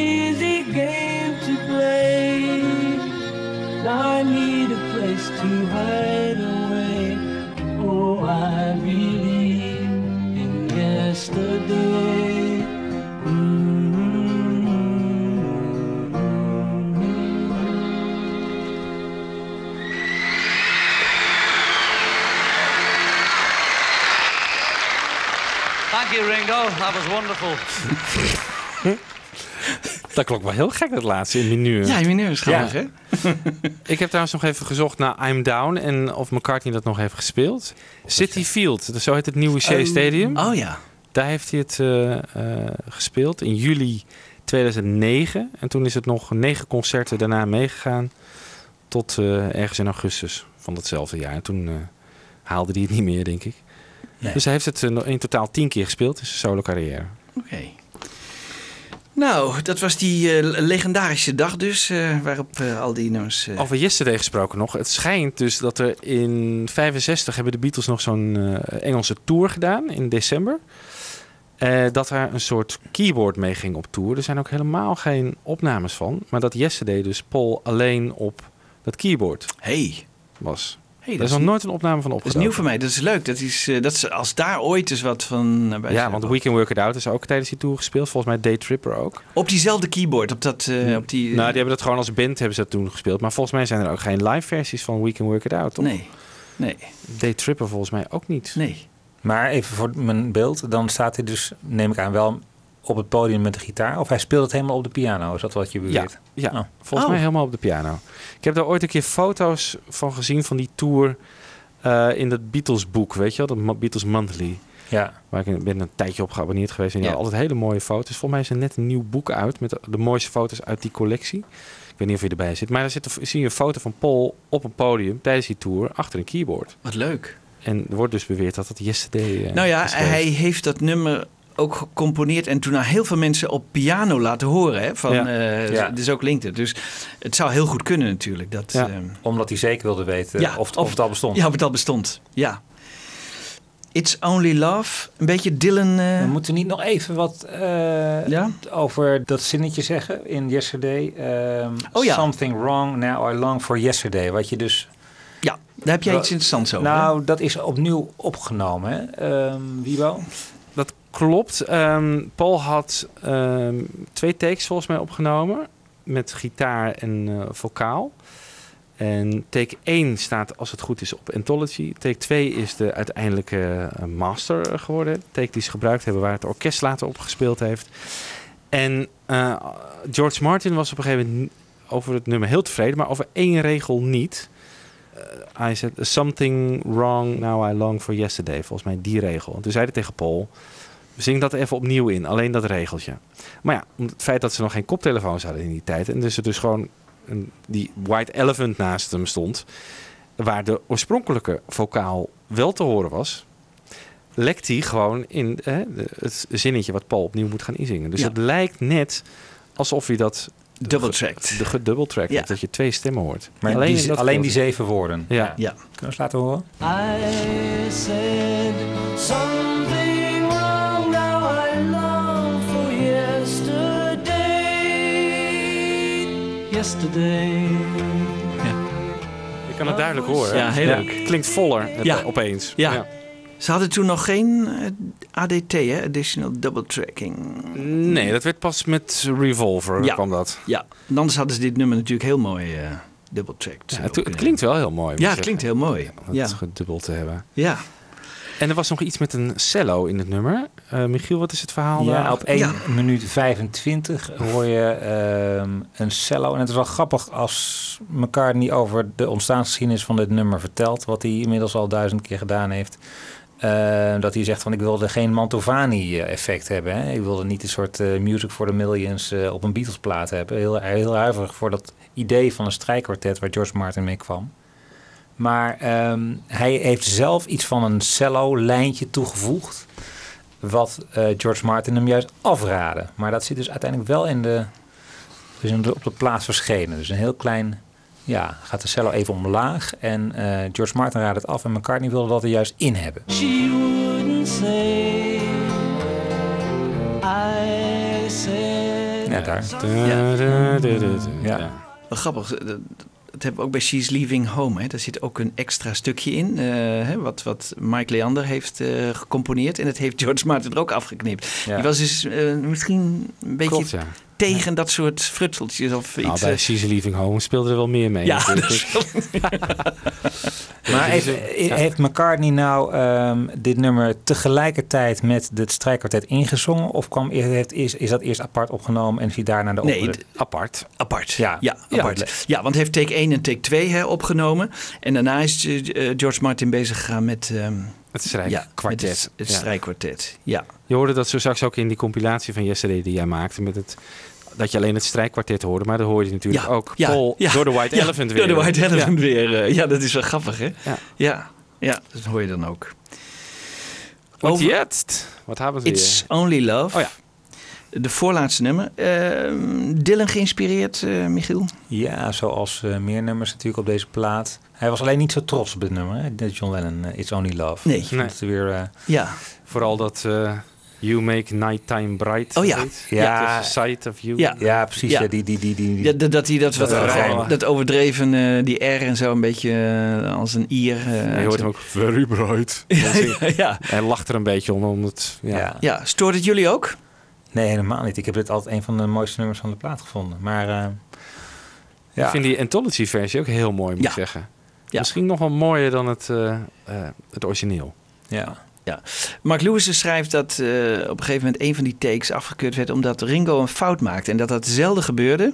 Speaker 8: Easy game to play.
Speaker 10: Now I
Speaker 8: need a place to hide away. Oh, I believe in yesterday.
Speaker 10: Thank you, Ringo. That was wonderful. *laughs*
Speaker 7: Dat klonk wel heel gek, dat laatste in mineur.
Speaker 6: Ja, mineur is grappig,
Speaker 7: Ja.
Speaker 6: hè? *laughs*
Speaker 7: Ik heb trouwens nog even gezocht naar I'm Down en of McCartney dat nog heeft gespeeld. City Field, zo heet het nieuwe Shea
Speaker 6: Oh.
Speaker 7: Stadium.
Speaker 6: Oh ja.
Speaker 7: Daar heeft hij het eh, eh, gespeeld in juli 2009. En toen is het nog negen concerten daarna meegegaan tot eh, ergens in augustus van datzelfde jaar. En toen haalde hij het niet meer, denk ik.
Speaker 6: Nee.
Speaker 7: Dus hij heeft het in totaal tien keer gespeeld in zijn solo carrière.
Speaker 6: Oké. Nou, dat was die eh, legendarische dag dus, eh, waarop eh, al die nummers...
Speaker 7: Over Yesterday gesproken nog. Het schijnt dus dat er in 65 hebben de Beatles nog zo'n Engelse tour gedaan in december. Dat er een soort keyboard mee ging op tour. Er zijn ook helemaal geen opnames van. Maar dat Yesterday dus Paul alleen op dat keyboard
Speaker 6: hey.
Speaker 7: was.
Speaker 6: Hey,
Speaker 7: er is nog nooit een opname van
Speaker 6: Dat is
Speaker 7: opgenomen.
Speaker 6: nieuw voor mij, dat is leuk. Dat is, eh, dat is, als daar ooit eens wat van eh, bij
Speaker 7: Ja, want We Can Work It Out is ook tijdens die tour gespeeld. Volgens mij Day Tripper ook.
Speaker 6: Op diezelfde keyboard, op, dat, eh, op die...
Speaker 7: nou, die hebben dat gewoon als band hebben ze dat toen gespeeld. Maar volgens mij zijn er ook geen live versies van We Can Work It Out, toch?
Speaker 6: Nee, nee.
Speaker 7: Day Tripper volgens mij ook niet.
Speaker 6: Nee.
Speaker 3: Maar even voor mijn beeld, dan staat hij dus, neem ik aan, wel op het podium met de gitaar. Of hij speelt het helemaal op de piano, is dat wat je
Speaker 7: Ja,
Speaker 3: beweert?
Speaker 7: ja
Speaker 3: Oh.
Speaker 7: volgens
Speaker 6: Oh.
Speaker 7: mij helemaal op de piano. Ik heb daar ooit een keer foto's van gezien van die tour eh, in dat Beatles boek, weet je wel? Dat Beatles Monthly.
Speaker 3: Ja.
Speaker 7: Waar ik ben een tijdje op geabonneerd geweest. En die
Speaker 6: Ja.
Speaker 7: altijd hele mooie foto's. Volgens mij is er net een nieuw boek uit met de, de mooiste foto's uit die collectie. Ik weet niet of je erbij zit. Maar daar zit, zie je een foto van Paul op een podium tijdens die tour achter een keyboard.
Speaker 6: Wat leuk.
Speaker 7: En er wordt dus beweerd dat het Yesterday eh,
Speaker 6: nou ja, hij heeft dat nummer ook gecomponeerd en toen aan heel veel mensen op piano laten horen. Hè, van,
Speaker 7: Ja.
Speaker 6: eh,
Speaker 3: Ja.
Speaker 6: Dus ook linkte. Dus het zou heel goed kunnen natuurlijk. Dat,
Speaker 7: Ja.
Speaker 6: ehm,
Speaker 3: Omdat hij zeker wilde weten
Speaker 6: Ja,
Speaker 3: of, het-
Speaker 6: of-
Speaker 3: of het al bestond.
Speaker 6: ja, of het al bestond. Ja. It's Only Love. Een beetje Dylan... eh,
Speaker 3: We moeten niet nog even wat eh,
Speaker 6: Ja?
Speaker 3: over dat zinnetje zeggen in Yesterday. Ehm,
Speaker 6: Oh ja.
Speaker 3: Something wrong, now I long for yesterday. Wat je dus...
Speaker 6: ja, daar heb jij
Speaker 3: Wel-
Speaker 6: iets interessants over. hè?
Speaker 3: Nou, dat is opnieuw opgenomen, hè? Ehm, Wiebo?
Speaker 7: Klopt. Ehm, Paul had ehm, twee takes volgens mij opgenomen. Met gitaar en eh, vocaal. En take 1 staat, als het goed is, op Anthology. Take 2 is de uiteindelijke eh, master geworden. Take die ze gebruikt hebben, waar het orkest later op gespeeld heeft. En eh, George Martin was op een gegeven moment over het nummer heel tevreden, maar over één regel niet. Hij zei, something wrong, now I long for yesterday. Volgens mij die regel. En toen zei hij tegen Paul, zing dat even opnieuw in, alleen dat regeltje. Maar ja, om het feit dat ze nog geen koptelefoons hadden in die tijd... en dus er dus gewoon een, die White Elephant naast hem stond... waar de oorspronkelijke vocaal wel te horen was... lekt hij gewoon in hè, het zinnetje wat Paul opnieuw moet gaan inzingen. Dus
Speaker 6: Ja.
Speaker 7: het lijkt net alsof hij dat...
Speaker 6: Double-tracked.
Speaker 7: De gedubbeltrack,
Speaker 6: Ja.
Speaker 7: dat je twee stemmen hoort.
Speaker 3: Maar
Speaker 7: alleen
Speaker 3: die, alleen die zeven woorden.
Speaker 7: Ja.
Speaker 6: Ja.
Speaker 3: Kunnen we eens laten horen?
Speaker 8: I said something yesterday. Yesterday.
Speaker 7: Je kan het duidelijk horen.
Speaker 6: Ja, heel leuk.
Speaker 7: Het klinkt voller het,
Speaker 6: Ja.
Speaker 7: eh, opeens.
Speaker 6: Ja. Ze hadden toen nog geen eh, ADT, hè? Additional Double Tracking.
Speaker 7: Nee, dat werd pas met Revolver
Speaker 6: Ja.
Speaker 7: kwam dat.
Speaker 6: Ja, en anders hadden ze dit nummer natuurlijk heel mooi eh double tracked.
Speaker 7: Ja, het, het klinkt wel heel mooi.
Speaker 6: Ja, het klinkt heel mooi.
Speaker 7: Om
Speaker 6: Ja.
Speaker 7: het gedubbeld te hebben.
Speaker 6: Ja.
Speaker 7: En er was nog iets met een cello in het nummer. Eh, Michiel, wat is het verhaal?
Speaker 3: Ja,
Speaker 7: daar?
Speaker 3: op 1 minuut 25 hoor je ehm, een cello. En het is wel grappig als McCartney over de ontstaansgeschiedenis van dit nummer vertelt. Wat hij inmiddels al duizend keer gedaan heeft. Eh, dat hij zegt van ik wilde geen Mantovani-effect hebben. Hè. Ik wilde niet een soort eh, Music for the Millions eh, op een Beatles-plaat hebben. Heel, heel huiverig voor dat idee van een strijkkwartet waar George Martin mee kwam. Maar ehm, hij heeft zelf iets van een cello-lijntje toegevoegd. Wat eh, George Martin hem juist afraadde. Maar dat zit dus uiteindelijk wel in de, dus in de, op de plaats verschenen. Dus een heel klein, ja, gaat de cello even omlaag. En eh, George Martin raadde het af en McCartney wilde dat er juist in hebben.
Speaker 8: She wouldn't say. I said.
Speaker 3: Ja, daar.
Speaker 7: Da, da, da, da, da.
Speaker 3: Ja.
Speaker 6: Wel grappig. Dat, hebben we ook bij She's Leaving Home. Hè. Daar zit ook een extra stukje in. eh, hè, wat, wat Mike Leander heeft eh, gecomponeerd. En dat heeft George Martin er ook afgeknipt.
Speaker 7: Ja.
Speaker 6: Die was dus eh, misschien een beetje
Speaker 7: Klopt, ja.
Speaker 6: Tegen dat soort frutseltjes. Of
Speaker 7: Nou,
Speaker 6: iets,
Speaker 7: bij
Speaker 6: eh,
Speaker 7: She's Leaving Home speelde er wel meer mee.
Speaker 6: Ja. *laughs*
Speaker 3: Maar heeft,
Speaker 7: eh, ja.
Speaker 3: heeft McCartney nou ehm, dit nummer tegelijkertijd met het strijkkwartet ingezongen? Of kwam, heeft, is, is dat eerst apart opgenomen en hij daarna de
Speaker 6: Nee,
Speaker 7: apart.
Speaker 6: Apart.
Speaker 3: Ja.
Speaker 6: Ja,
Speaker 3: Ja,
Speaker 6: apart. Ja, want hij heeft take 1 en take 2 hè, opgenomen. En daarna is eh, eh, George Martin bezig gegaan met, ehm,
Speaker 7: Het strijkkwartet.
Speaker 6: het, het
Speaker 7: Ja.
Speaker 6: strijkkwartet. Ja.
Speaker 7: Je hoorde dat zo straks ook in die compilatie van Yesterday die jij maakte. Met het, dat je alleen het strijkkwartet hoorde. Maar dan hoor je natuurlijk
Speaker 6: Ja,
Speaker 7: ook
Speaker 6: ja,
Speaker 7: Paul
Speaker 6: ja,
Speaker 7: door de White
Speaker 6: ja,
Speaker 7: Elephant weer.
Speaker 6: Door de White Elephant
Speaker 7: Ja.
Speaker 6: weer. eh, ja, dat is wel grappig, hè?
Speaker 7: Ja.
Speaker 6: Ja, ja dat hoor je dan ook.
Speaker 7: Wat
Speaker 6: Over-
Speaker 7: jetzt? Wat hebben we
Speaker 6: It's
Speaker 7: hier?
Speaker 6: Only Love.
Speaker 7: Oh ja.
Speaker 6: De voorlaatste nummer. Ehm, Dylan geïnspireerd, eh, Michiel?
Speaker 3: Ja, zoals eh, meer nummers natuurlijk op deze plaat. Hij was alleen niet zo trots op dit nummer, hè? de John Lennon, It's Only Love.
Speaker 6: Nee.
Speaker 3: Vond het weer, eh,
Speaker 6: Ja.
Speaker 7: Vooral dat eh, You Make Nighttime Bright.
Speaker 6: Oh ja.
Speaker 3: Ja.
Speaker 7: Sight of you.
Speaker 6: Ja.
Speaker 3: ja, precies.
Speaker 6: Ja.
Speaker 3: Ja. die, die, die, die,
Speaker 6: Ja, dat, dat hij dat, wat,
Speaker 7: Dat
Speaker 6: dat,
Speaker 7: rijm.
Speaker 6: dat overdreven, eh, die R en zo, een beetje eh, als een ier. eh,
Speaker 7: je hoort hem ook very bright. *laughs*
Speaker 6: Ja.
Speaker 7: Hij lacht er een beetje om. om het, ja.
Speaker 3: ja.
Speaker 6: ja, stoort het jullie ook?
Speaker 3: Nee, helemaal niet. Ik heb dit altijd een van de mooiste nummers van de plaat gevonden. Maar eh, ja,
Speaker 7: Ik vind die Anthology versie ook heel mooi, moet
Speaker 6: Ja.
Speaker 7: ik zeggen.
Speaker 6: Ja.
Speaker 7: Misschien nog wel mooier dan het, eh, eh, het origineel.
Speaker 3: ja.
Speaker 6: Mark Lewis schrijft dat eh, op een gegeven moment een van die takes afgekeurd werd omdat Ringo een fout maakte. En dat dat zelden gebeurde.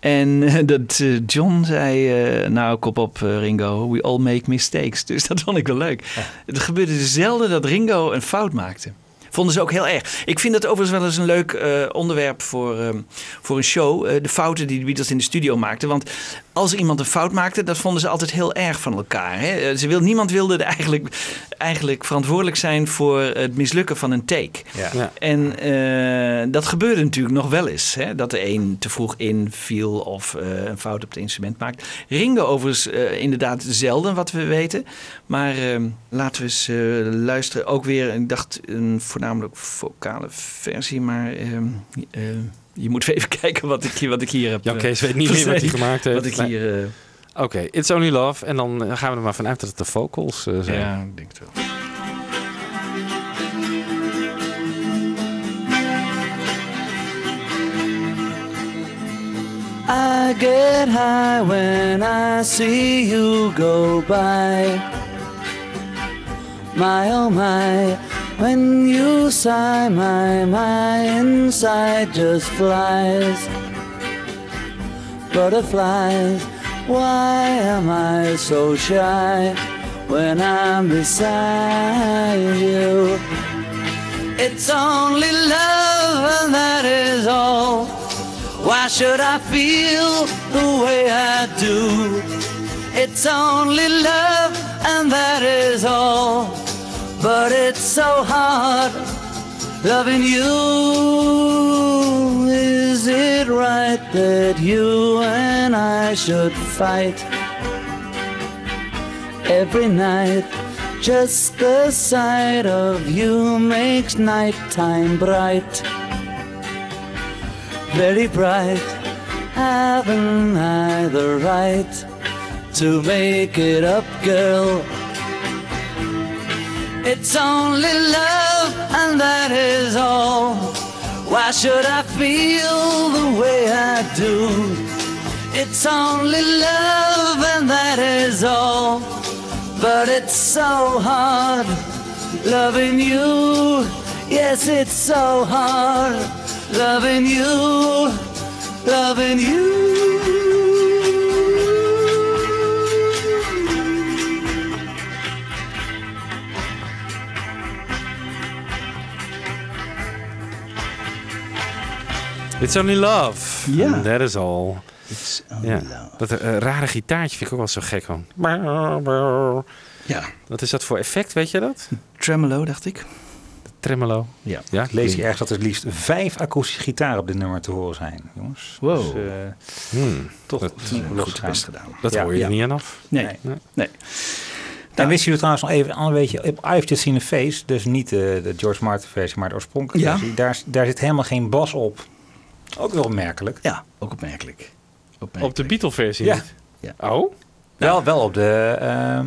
Speaker 6: En *laughs* dat eh, John zei, eh, nou kop op Ringo, we all make mistakes. Dus dat vond ik wel leuk. Het gebeurde dus zelden dat Ringo een fout maakte. Vonden ze ook heel erg. Ik vind dat overigens wel eens een leuk onderwerp voor, voor een show. de fouten die de Beatles in de studio maakten. Want als er iemand een fout maakte, dat vonden ze altijd heel erg van elkaar. Hè? Eh, Ze wil, niemand wilde er eigenlijk, eigenlijk verantwoordelijk zijn voor het mislukken van een take.
Speaker 3: Ja.
Speaker 7: Ja.
Speaker 6: En eh, dat gebeurde natuurlijk nog wel eens. Hè? Dat de een te vroeg inviel of eh, een fout op het instrument maakt. Ringo overigens eh, inderdaad zelden, wat we weten. Maar eh, laten we eens eh, luisteren. Ook weer, ik dacht een voornamelijk vocale versie. Maar eh, eh, je moet even *laughs* kijken wat ik, wat ik hier heb. Ja,
Speaker 7: Kees eh, weet niet meer wat hij gemaakt heeft.
Speaker 6: Eh,
Speaker 7: oké, It's Only Love. En dan eh, gaan we er maar vanuit dat het de vocals zijn.
Speaker 6: Ja, ik denk het wel.
Speaker 5: I get high when I see you go by. My oh my when you sigh, my my inside just flies. Butterflies, why am I so shy when I'm beside you? It's only love, and that is all. Why should I feel the way I do? It's only love, and that is all. But it's so hard loving you. Is it right that you and I should fight every night? Just the sight of you makes nighttime bright very bright. Haven't I the right to make it up, girl? It's only love, and that is all. Why should I feel the way I do? It's only love, and that is all. But it's so hard loving you. Yes, it's so hard loving you, loving you.
Speaker 7: It's only love.
Speaker 6: Ja.
Speaker 7: And that is all.
Speaker 6: It's only
Speaker 7: Ja.
Speaker 6: love.
Speaker 7: Dat eh, rare gitaartje vind ik ook wel zo gek van.
Speaker 6: Ja.
Speaker 7: Wat is dat voor effect, weet je dat?
Speaker 6: Tremolo, dacht ik.
Speaker 7: Tremolo.
Speaker 6: Ja.
Speaker 7: Ja,
Speaker 3: Ik lees hier ergens dat er liefst vijf akoestische gitaren op dit nummer te horen zijn, jongens.
Speaker 6: Wow.
Speaker 3: Dus, eh,
Speaker 7: Hmm,
Speaker 3: toch
Speaker 7: dat,
Speaker 6: Goed best gedaan.
Speaker 7: dat
Speaker 3: Ja,
Speaker 7: hoor je
Speaker 3: ja.
Speaker 7: er niet aan af.
Speaker 6: Nee.
Speaker 3: Nee.
Speaker 6: Nee.
Speaker 3: En wisten jullie trouwens nog even een ander beetje, op I've Just Seen a Face, dus niet de, de George Martin versie, maar de oorspronkelijke
Speaker 6: Ja.
Speaker 3: versie, daar, daar zit helemaal geen bas op. Ook wel opmerkelijk.
Speaker 6: Ja, ook opmerkelijk. opmerkelijk.
Speaker 7: Op de Beatle-versie
Speaker 3: Ja.
Speaker 7: niet?
Speaker 6: Ja.
Speaker 7: Oh?
Speaker 3: Wel, wel op de ehm,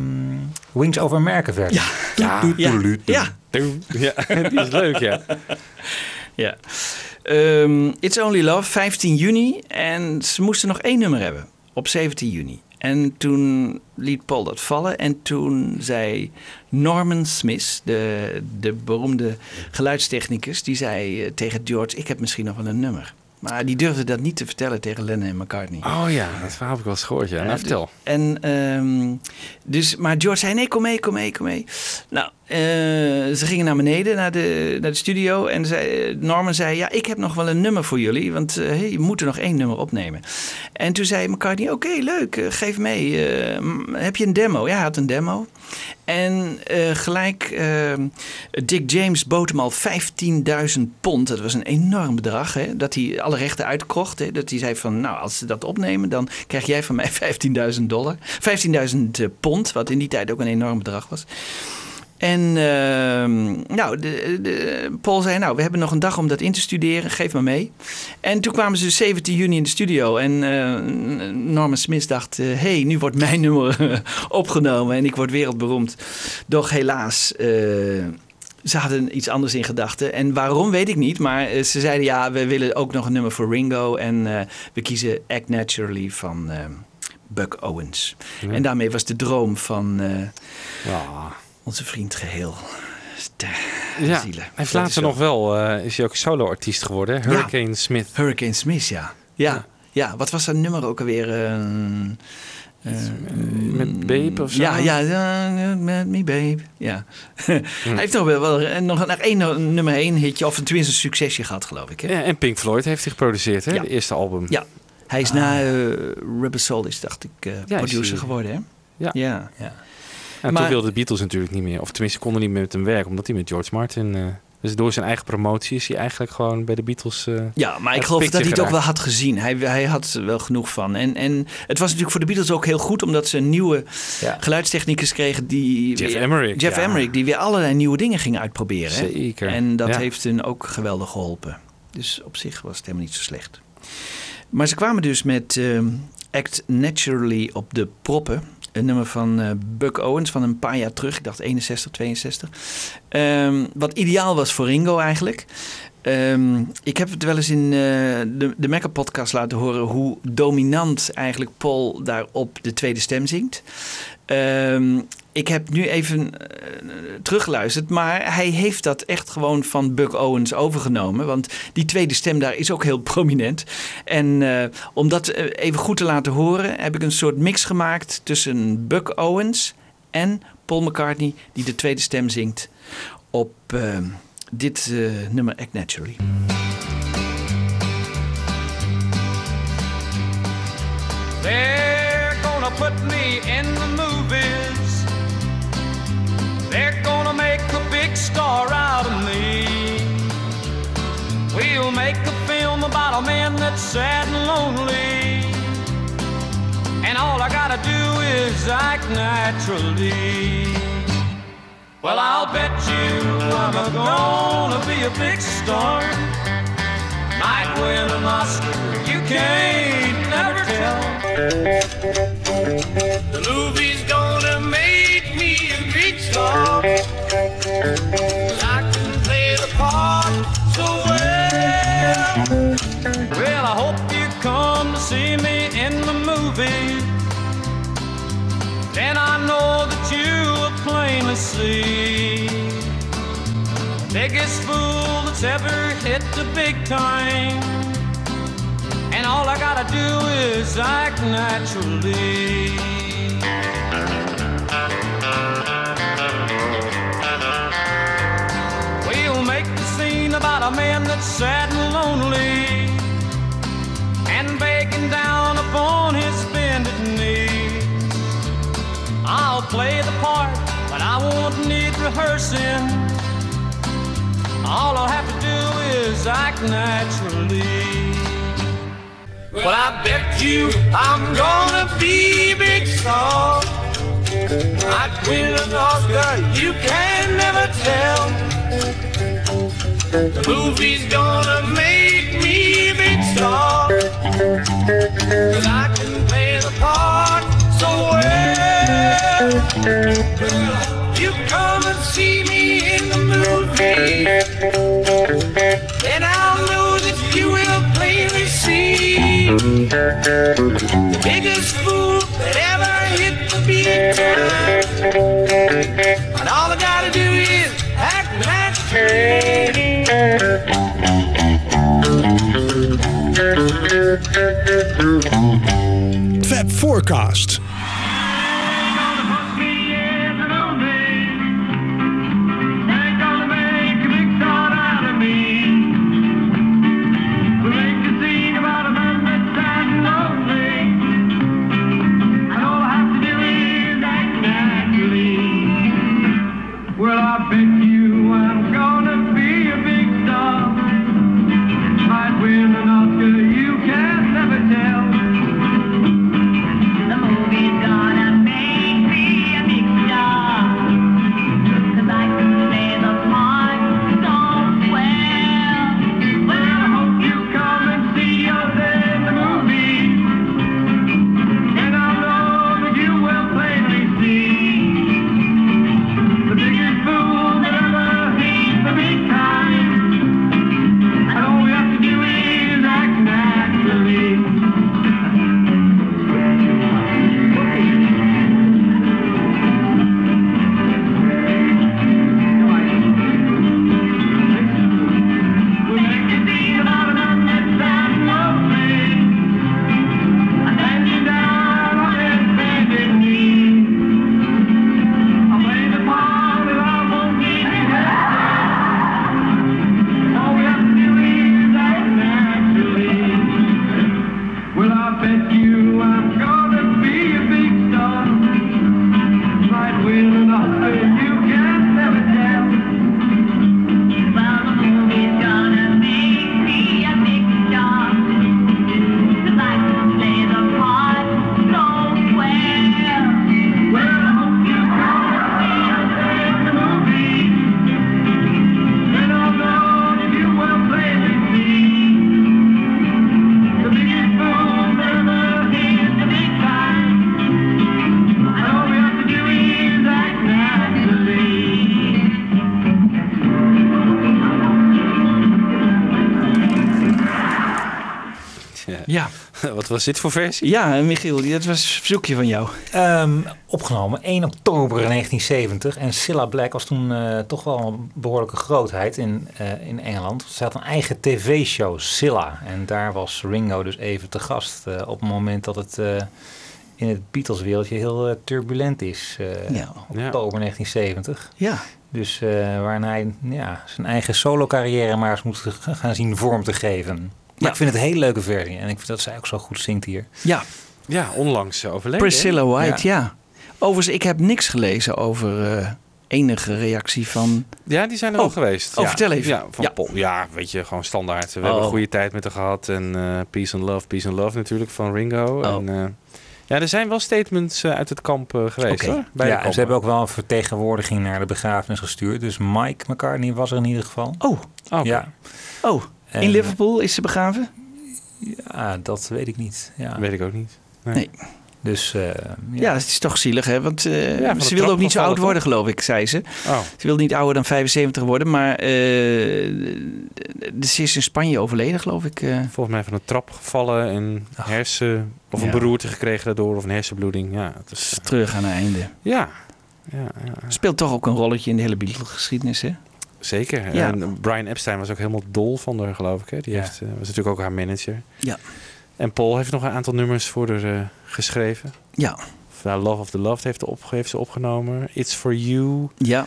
Speaker 3: Wings Over America versie.
Speaker 6: Ja. Ja. Ja.
Speaker 7: Ja, *laughs* *laughs* die is leuk, ja.
Speaker 6: Ja. Ehm, It's Only Love, 15 juni. En ze moesten nog één nummer hebben op 17 juni. En toen liet Paul dat vallen. En toen zei Norman Smith, de, de beroemde geluidstechnicus, die zei eh, tegen George: Ik heb misschien nog wel een nummer. Maar die durfde dat niet te vertellen tegen Lennon en McCartney.
Speaker 7: Oh ja, dat verhaal heb ik wel eens gehoord, ja. Nou,
Speaker 6: Eh,
Speaker 7: vertel.
Speaker 6: En, ehm, dus, maar George zei, nee, kom mee, kom mee, kom mee. Nou, eh, ze gingen naar beneden, naar de, naar de studio. En zei, Norman zei, ja, ik heb nog wel een nummer voor jullie. Want eh, hey, je moet er nog één nummer opnemen. En toen zei McCartney, oké, leuk, eh, geef mee. Eh, heb je een demo? Ja, hij had een demo. En eh, gelijk, eh, Dick James bood hem al 15.000 pond. Dat was een enorm bedrag. Hè, dat hij alle rechten uitkocht. Hè, dat hij zei van, nou, als ze dat opnemen, dan krijg jij van mij *laughs* 15.000 dollar. 15.000 pond, wat in die tijd ook een enorm bedrag was. En ehm, nou, de, de, Paul zei, nou, we hebben nog een dag om dat in te studeren. Geef me mee. En toen kwamen ze dus 17 juni in de studio. En eh, Norman Smith dacht, hé, hey, nu wordt mijn *laughs* nummer opgenomen. En ik word wereldberoemd. Doch helaas... eh, ze hadden iets anders in gedachten. En waarom weet ik niet. Maar eh, ze zeiden ja, we willen ook nog een nummer voor Ringo. En eh, we kiezen Act Naturally van eh, Buck Owens.
Speaker 7: Ja.
Speaker 6: En daarmee was de droom van eh,
Speaker 7: Ja.
Speaker 6: Onze vriend geheel. Ter
Speaker 7: Ja,
Speaker 6: ziele.
Speaker 7: hij heeft later nog wel, eh, is hij ook solo-artiest geworden. Hurricane Smith.
Speaker 6: Hurricane Smith, ja. Ja, ja. wat was dat nummer ook alweer? eh, eh,
Speaker 7: Met Babe of zo?
Speaker 6: Ja, ja, met me babe. Ja. *laughs* Hij heeft nog wel, wel nog, nog één nummer één hitje, of tenminste een succesje gehad, geloof ik. Hè?
Speaker 7: Ja, en Pink Floyd heeft hij geproduceerd, hè?
Speaker 6: Ja.
Speaker 7: De eerste album.
Speaker 6: Ja, hij is na eh, Rubber Soul is, dacht ik, eh, producer geworden, hè?
Speaker 7: Ja.
Speaker 6: ja.
Speaker 7: En
Speaker 6: Maar-
Speaker 7: toen wilden de Beatles natuurlijk niet meer. Of tenminste konden niet meer met hem werken, omdat hij met George Martin... eh, dus door zijn eigen promotie is hij eigenlijk gewoon bij de Beatles... eh,
Speaker 6: Ja, maar ik geloof dat hij het ook wel had gezien. Hij, hij had er wel genoeg van. En, en het was natuurlijk voor de Beatles ook heel goed, omdat ze een nieuwe
Speaker 3: Ja.
Speaker 6: geluidstechnicus kregen. Die
Speaker 7: Jeff Emmerich,
Speaker 6: Jeff
Speaker 7: ja.
Speaker 6: Emmerich, die weer allerlei nieuwe dingen ging uitproberen. hè.
Speaker 7: Zeker.
Speaker 6: En dat
Speaker 7: Ja.
Speaker 6: heeft hun ook geweldig geholpen. Dus op zich was het helemaal niet zo slecht. Maar ze kwamen dus met ehm, Act Naturally op de proppen. Een nummer van eh, Buck Owens van een paar jaar terug. Ik dacht 61, 62. Ehm, wat ideaal was voor Ringo eigenlijk. Ehm, ik heb het wel eens in eh, de, de Mecca podcast laten horen hoe dominant eigenlijk Paul daar op de tweede stem zingt. Ehm, ik heb nu even eh, teruggeluisterd, maar hij heeft dat echt gewoon van Buck Owens overgenomen. Want die tweede stem daar is ook heel *laughs* prominent. En eh, om dat eh, even goed te laten horen, heb ik een soort mix gemaakt tussen Buck Owens en Paul McCartney, die de tweede stem zingt op eh, dit nummer Act Naturally.
Speaker 8: They're gonna put me in is act naturally. Well, I'll bet you I'm a gonna be a big star. Might win an Oscar, you can't never tell. The movie's gonna make me a big star. I can play the part so well. Well, I hope you come to see me in the movie. Then I know that you will plainly see biggest fool that's ever hit the big time. And all I gotta do is act naturally. We'll make the scene about a man that's sad and lonely and begging down upon rehearsing. All I'll have to do is act naturally. Well, I bet you I'm gonna be big star. I'd win an Oscar, you can never tell. The movie's gonna make me big star. Cause I can play the part so well. You come and see me in the movie. Then I'll know that you will plainly see the biggest fool that ever hit the beat time. And all I gotta do is act naturally.
Speaker 1: Fab Forecast.
Speaker 7: Wat was dit voor versie?
Speaker 6: Ja, en Michiel, dat was een verzoekje van jou.
Speaker 3: Ehm, opgenomen 1 oktober 1970. En Cilla Black was toen eh, toch wel een behoorlijke grootheid in, eh, in Engeland. Ze had een eigen tv-show, Cilla. En daar was Ringo dus even te gast. eh, op het moment dat het eh, in het Beatles-wereldje heel turbulent is. eh,
Speaker 6: Ja.
Speaker 3: Oktober 1970.
Speaker 6: Ja.
Speaker 3: Dus eh, waarin hij ja, zijn eigen solo-carrière maar eens moet g- gaan zien vorm te geven. Maar
Speaker 6: Ja.
Speaker 3: ik vind het een hele leuke versie. En ik vind dat zij ook zo goed zingt hier.
Speaker 6: Ja,
Speaker 7: Ja, onlangs overleden.
Speaker 6: Priscilla White, ja. Overigens, ik heb niks gelezen over eh, enige reactie van...
Speaker 7: Ja, die zijn er
Speaker 6: Oh.
Speaker 7: wel geweest.
Speaker 6: Oh,
Speaker 7: ja.
Speaker 6: vertel even.
Speaker 7: Ja, van
Speaker 6: Ja.
Speaker 7: Paul. ja, weet je, gewoon standaard. We
Speaker 6: Oh.
Speaker 7: hebben een goede tijd met haar gehad. En eh, Peace and Love, Peace and Love natuurlijk van Ringo.
Speaker 6: Oh.
Speaker 7: En, eh, ja, er zijn wel statements uit het kamp eh, geweest hoor. Bij
Speaker 3: Ja, ze hebben ook wel een vertegenwoordiging naar de begrafenis gestuurd. Dus Mike McCartney was er in ieder geval.
Speaker 6: Oh,
Speaker 7: Oké.
Speaker 3: Ja.
Speaker 6: oh. In Liverpool is ze begraven?
Speaker 3: Ja, dat weet ik niet. Ja.
Speaker 7: Weet ik ook niet.
Speaker 6: Nee.
Speaker 3: Dus eh,
Speaker 6: Ja, het is toch zielig, hè? Want eh, ze wilde ook niet zo oud worden, geloof ik, zei ze.
Speaker 7: Oh.
Speaker 6: Ze wilde niet ouder dan 75 worden, maar eh, ze is in Spanje overleden, geloof ik.
Speaker 7: Volgens mij van een trap gevallen en hersen... Of een
Speaker 6: Ja.
Speaker 7: beroerte gekregen daardoor. Of een hersenbloeding. Ja, het is,
Speaker 6: terug aan het einde.
Speaker 7: ja. Ja, ja,
Speaker 6: Speelt toch ook een rolletje in de hele Beatles-geschiedenis, hè?
Speaker 7: Zeker.
Speaker 6: Ja.
Speaker 7: En Brian Epstein was ook helemaal dol van haar, geloof ik. Hè? Die
Speaker 3: Ja.
Speaker 7: heeft, eh, was natuurlijk ook haar manager.
Speaker 6: Ja.
Speaker 7: En Paul heeft nog een aantal nummers voor haar eh, geschreven.
Speaker 6: Ja.
Speaker 7: Nou, Love of the Loved heeft, op, heeft ze opgenomen. It's for You.
Speaker 6: Ja.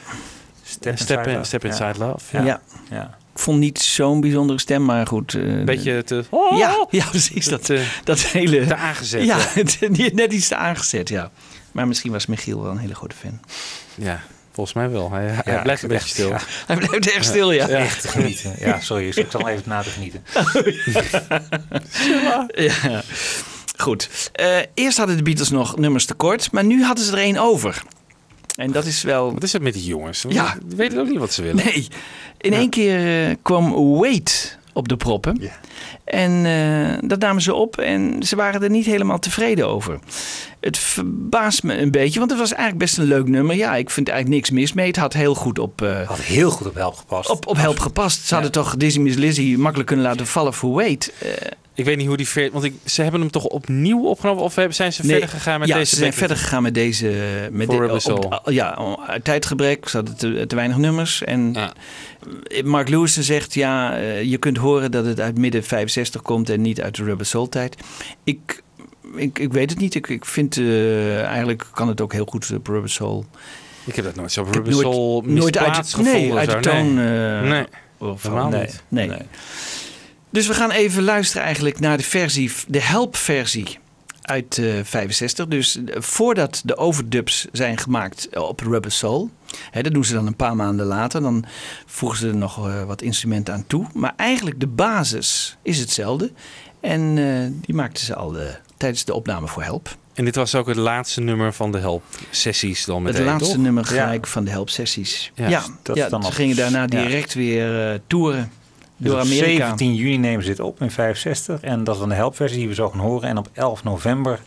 Speaker 3: Step,
Speaker 7: Step,
Speaker 3: Inside
Speaker 7: in,
Speaker 3: Love.
Speaker 7: Step
Speaker 3: Ja.
Speaker 7: Inside Love.
Speaker 6: Ja.
Speaker 7: Ja.
Speaker 3: Ja.
Speaker 6: Ik vond niet zo'n bijzondere stem, maar goed. eh,
Speaker 7: Een beetje te,
Speaker 6: Ja, ja, precies. Dat,
Speaker 7: te,
Speaker 6: dat hele...
Speaker 7: te aangezet.
Speaker 6: ja,
Speaker 7: Ja. *laughs*
Speaker 6: net iets te aangezet, ja. Maar misschien was Michiel wel een hele grote fan.
Speaker 7: ja, volgens mij wel. Hij, hij
Speaker 3: Ja,
Speaker 7: blijft een beetje stil.
Speaker 3: ja.
Speaker 6: Hij blijft erg stil, ja.
Speaker 3: Echt te genieten. Ja, sorry. Ik zal even na te genieten. *laughs*
Speaker 6: Ja. Goed. Eh, eerst hadden de Beatles nog nummers tekort, maar nu hadden ze er één over. En dat is wel...
Speaker 7: Wat is het met die jongens?
Speaker 6: Ja.
Speaker 7: Die weten ook niet wat ze willen.
Speaker 6: Nee. In één keer eh, kwam Wait op de proppen.
Speaker 3: Ja.
Speaker 6: En eh, dat namen ze op en ze waren er niet helemaal tevreden over. Het verbaast me een beetje, want het was eigenlijk best een leuk nummer. Ja, ik vind eigenlijk niks mis mee. Het had heel goed op, eh,
Speaker 3: Had heel goed op help gepast.
Speaker 6: op, op help gepast. Ze hadden toch Dizzy Miss Lizzy makkelijk kunnen laten vallen voor Wait. Eh,
Speaker 7: Ik weet niet hoe die ver... Want ik, ze hebben hem toch opnieuw opgenomen? Of zijn ze
Speaker 6: Nee,
Speaker 7: verder gegaan met
Speaker 6: ja,
Speaker 7: deze...
Speaker 6: ze zijn verder gegaan met deze... Met de- op- ja, uit tijdgebrek. Ze hadden te, te weinig nummers. En
Speaker 7: Ja.
Speaker 6: Mark Lewison zegt, ja, eh, je kunt horen dat het uit midden 65 komt en niet uit de Rubber Soul tijd. Ik, ik, ik weet het niet. Ik, ik vind eh, eigenlijk kan het ook heel goed op Rubber Soul.
Speaker 7: Ik heb dat nooit zo Rubber Soul
Speaker 6: nooit uit, de- nee, uit de toon.
Speaker 7: Nee. Nee.
Speaker 6: of-
Speaker 7: Helemaal
Speaker 6: nee,
Speaker 7: niet.
Speaker 6: Nee. Dus we gaan even luisteren eigenlijk naar de versie, de help-versie uit eh 65. Dus voordat de overdubs zijn gemaakt op Rubber Soul. Hè, dat doen ze dan een paar maanden later. Dan voegen ze er nog wat instrumenten aan toe. Maar eigenlijk de basis is hetzelfde. En die maakten ze al tijdens de opname voor Help.
Speaker 7: En dit was ook het laatste nummer van de help-sessies dan meteen,
Speaker 6: het laatste
Speaker 7: toch?
Speaker 6: nummer gelijk van de Help-sessies.
Speaker 7: Ja,
Speaker 6: Ja,
Speaker 3: dat
Speaker 6: ja,
Speaker 3: dan
Speaker 6: ze
Speaker 3: op-
Speaker 6: gingen daarna
Speaker 3: ja.
Speaker 6: direct weer eh, toeren
Speaker 3: Dus
Speaker 6: door Amerika.
Speaker 3: 17 juni nemen ze dit op in 65. En dat is dan de helpversie die we zo gaan horen. En op 11 november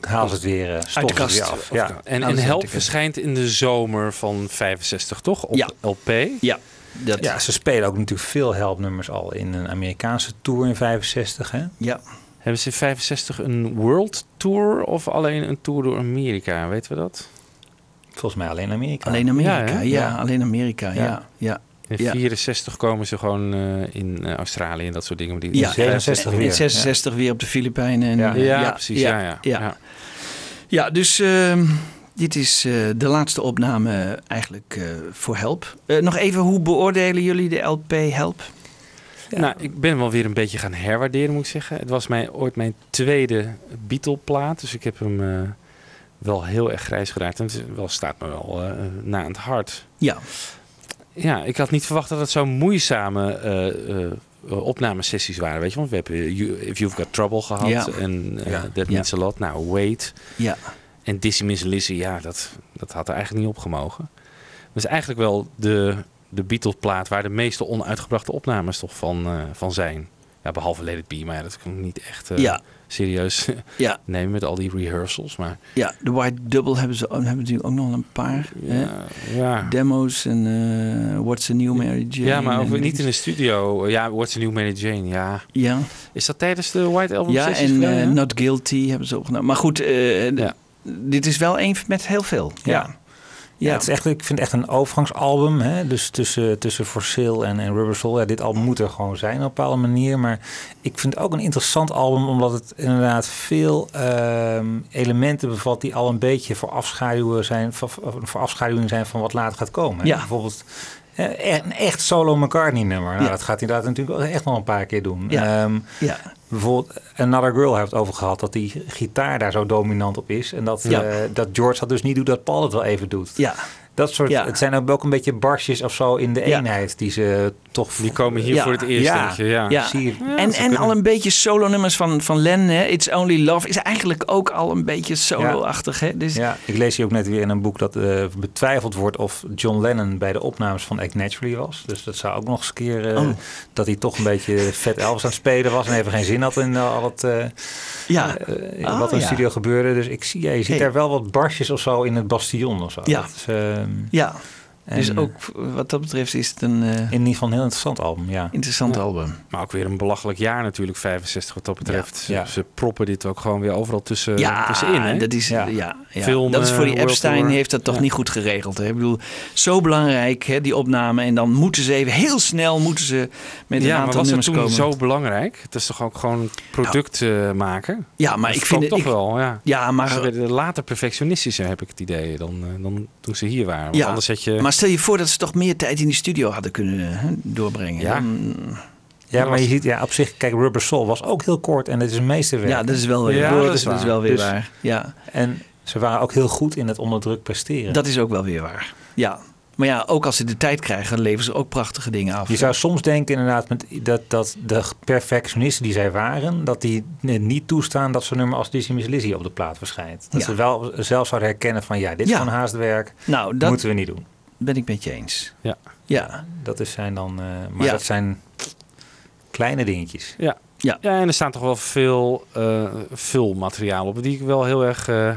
Speaker 3: halen ze het weer, uh,
Speaker 6: Uit de kast.
Speaker 3: Weer af. Ja.
Speaker 7: En, en Help verschijnt in de zomer van 65, toch? Op
Speaker 6: Ja.
Speaker 7: LP.
Speaker 6: Ja, dat,
Speaker 3: ja, ze spelen ook natuurlijk veel helpnummers al in een Amerikaanse tour in 65. Hè?
Speaker 6: ja.
Speaker 7: Hebben ze in 65 een world tour of alleen een tour door Amerika? Weten we dat?
Speaker 3: Volgens mij alleen Amerika.
Speaker 6: Alleen Amerika,
Speaker 7: Ja,
Speaker 6: alleen Amerika, ja.
Speaker 3: Ja.
Speaker 7: In
Speaker 6: Ja.
Speaker 7: 64 komen ze gewoon eh, in eh, Australië en dat soort dingen. Die,
Speaker 6: Ja,
Speaker 7: in
Speaker 3: 67
Speaker 6: in
Speaker 3: weer.
Speaker 6: 66 weer op de Filipijnen. En,
Speaker 3: Ja.
Speaker 7: Ja, precies. Ja, ja.
Speaker 6: ja.
Speaker 7: ja.
Speaker 6: Ja, dus ehm, dit is eh, de laatste opname eigenlijk eh, voor Help. Eh, nog even, hoe beoordelen jullie de LP Help?
Speaker 7: Nou, ik ben wel weer een beetje gaan herwaarderen, moet ik zeggen. Het was mijn, ooit mijn tweede Beatle-plaat. Dus ik heb hem eh, wel heel erg grijs geraakt. En het wel, staat me wel eh, na aan het hart.
Speaker 6: Ja,
Speaker 7: Ja, ik had niet verwacht dat het zo moeizame eh, eh, opnamesessies waren. Weet je, want we hebben You- If You've Got Trouble gehad.
Speaker 6: Ja.
Speaker 7: En eh,
Speaker 3: Ja.
Speaker 7: That
Speaker 6: Ja.
Speaker 7: Means a Lot. Nou, Wait.
Speaker 6: ja.
Speaker 7: En Dizzy Miss Lizzy, ja, dat, dat had er eigenlijk niet op gemogen. Dat is eigenlijk wel de, de Beatle-plaat waar de meeste onuitgebrachte opnames toch van, eh, van zijn. Ja, behalve Let It Be, maar ja, dat kan ik niet echt eh,
Speaker 6: Ja.
Speaker 7: serieus *laughs*
Speaker 6: Ja.
Speaker 7: nemen met al die rehearsals. Maar
Speaker 6: Ja, de White Double hebben ze hebben natuurlijk ook nog een paar hè?
Speaker 7: ja,
Speaker 6: demo's en eh, What's the New Mary Jane.
Speaker 7: ja maar niet in de studio. Ja, What's the New Mary Jane, ja.
Speaker 6: Ja,
Speaker 7: Is dat tijdens de White Album
Speaker 6: ja en
Speaker 7: gedaan?
Speaker 6: Not Guilty hebben ze opgenomen. Maar goed, dit is wel een met heel veel. Ja,
Speaker 3: Ja. Het is echt, ik vind het echt een overgangsalbum. Hè? Dus tussen, tussen For Sale en, en Rubber Soul. Ja, dit album moet er gewoon zijn op een bepaalde manier. Maar ik vind het ook een interessant album. Omdat het inderdaad veel ehm, elementen bevat die al een beetje voor afschaduwen zijn. Voor, voor afschaduwing zijn van wat later gaat komen. hè.
Speaker 6: Ja.
Speaker 3: Bijvoorbeeld een echt solo McCartney nummer. Nou,
Speaker 6: Ja.
Speaker 3: Dat gaat hij inderdaad natuurlijk echt nog een paar keer doen.
Speaker 6: Ja.
Speaker 3: Ehm,
Speaker 6: ja.
Speaker 3: Bijvoorbeeld Another Girl heeft over gehad dat die gitaar daar zo dominant op is. En dat,
Speaker 6: Ja.
Speaker 3: eh, dat George dat dus niet doet, dat Paul het wel even doet.
Speaker 6: ja.
Speaker 3: Dat soort,
Speaker 6: Ja.
Speaker 3: het zijn ook een beetje barsjes of zo in de
Speaker 6: Ja.
Speaker 3: eenheid die ze toch...
Speaker 7: Die komen hier
Speaker 6: Ja.
Speaker 7: voor het eerst,
Speaker 3: Ja.
Speaker 7: denk je. Ja.
Speaker 6: Ja.
Speaker 3: Zie je.
Speaker 6: en en al een beetje solo-nummers van, van Len, hè? It's Only Love, is eigenlijk ook al een beetje solo-achtig. Hè? Dus,
Speaker 3: Ja, ik lees hier ook net weer in een boek dat eh, betwijfeld wordt of John Lennon bij de opnames van Act Naturally was. Dus dat zou ook nog eens een keer eh,
Speaker 6: Oh.
Speaker 3: dat hij toch een beetje vet Elvis aan het spelen was en even geen zin had in eh, al het, eh,
Speaker 6: ja.
Speaker 3: eh,
Speaker 6: Ah,
Speaker 3: wat in de
Speaker 6: ja.
Speaker 3: studio gebeurde. Dus ik zie, ja, je ziet
Speaker 6: Hey.
Speaker 3: daar wel wat barsjes of zo in het bastion of zo.
Speaker 6: Ja.
Speaker 3: Dat is,
Speaker 6: ja. Dus
Speaker 3: en,
Speaker 6: ook wat dat betreft is het een eh,
Speaker 3: In ieder geval een heel interessant album, ja.
Speaker 6: interessant
Speaker 7: Ja.
Speaker 6: album.
Speaker 7: Maar ook weer een belachelijk jaar natuurlijk, 65 wat dat betreft.
Speaker 3: Ja.
Speaker 7: Ze, ze proppen dit ook gewoon weer overal tussen,
Speaker 6: Ja,
Speaker 7: tussenin. Hè?
Speaker 6: dat is, ja.
Speaker 3: Ja.
Speaker 6: Ja,
Speaker 7: Film,
Speaker 6: dat is voor die
Speaker 7: eh, World
Speaker 6: Epstein
Speaker 7: Tour.
Speaker 6: heeft dat toch
Speaker 7: Ja.
Speaker 6: niet goed geregeld. Hè? Ik bedoel, zo belangrijk, hè, die opname. En dan moeten ze even heel snel moeten ze met een
Speaker 7: ja, maar
Speaker 6: aantal
Speaker 7: was het
Speaker 6: nummers
Speaker 7: toen
Speaker 6: komen.
Speaker 7: zo belangrijk? Het is toch ook gewoon een product eh, maken?
Speaker 6: Ja, maar
Speaker 7: Dat
Speaker 6: ik vind het
Speaker 7: toch
Speaker 6: ik-
Speaker 7: wel, ja.
Speaker 6: Ja, maar,
Speaker 7: Ze werden later perfectionistischer, heb ik het idee, dan, dan toen ze hier waren. Want
Speaker 6: ja,
Speaker 7: anders zet je...
Speaker 6: maar stel je voor dat ze toch meer tijd in die studio hadden kunnen hè, doorbrengen.
Speaker 7: Ja.
Speaker 6: Dan-
Speaker 3: Ja, maar je ziet, ja, op zich, kijk, Rubber Soul was ook heel kort en dat is een meesterwerk.
Speaker 6: ja, dat is wel weer
Speaker 7: Ja,
Speaker 6: waar.
Speaker 7: dat is
Speaker 6: dat is
Speaker 7: waar.
Speaker 6: wel weer
Speaker 3: Dus-
Speaker 6: waar. Ja,
Speaker 3: En ze waren ook heel goed in het onder druk presteren.
Speaker 6: dat is ook wel weer waar. Ja. Maar ja, ook als ze de tijd krijgen, leveren ze ook prachtige dingen af.
Speaker 3: Je zou soms denken inderdaad met dat, dat de perfectionisten die zij waren, dat die niet toestaan dat zo'n nummer als Dizzy Miss Lizzy op de plaat verschijnt. Dat
Speaker 6: Ja.
Speaker 3: ze wel zelf zouden herkennen van ja, dit is
Speaker 6: Ja.
Speaker 3: gewoon haastwerk,
Speaker 6: nou, dat
Speaker 3: moeten we niet doen.
Speaker 6: Ben ik met je eens.
Speaker 7: Ja.
Speaker 6: Ja,
Speaker 3: Dat is zijn dan, eh, maar
Speaker 6: Ja.
Speaker 3: dat zijn kleine dingetjes.
Speaker 7: Ja.
Speaker 6: Ja.
Speaker 7: ja, en er staat toch wel veel eh vulmateriaal op die ik wel heel erg eh,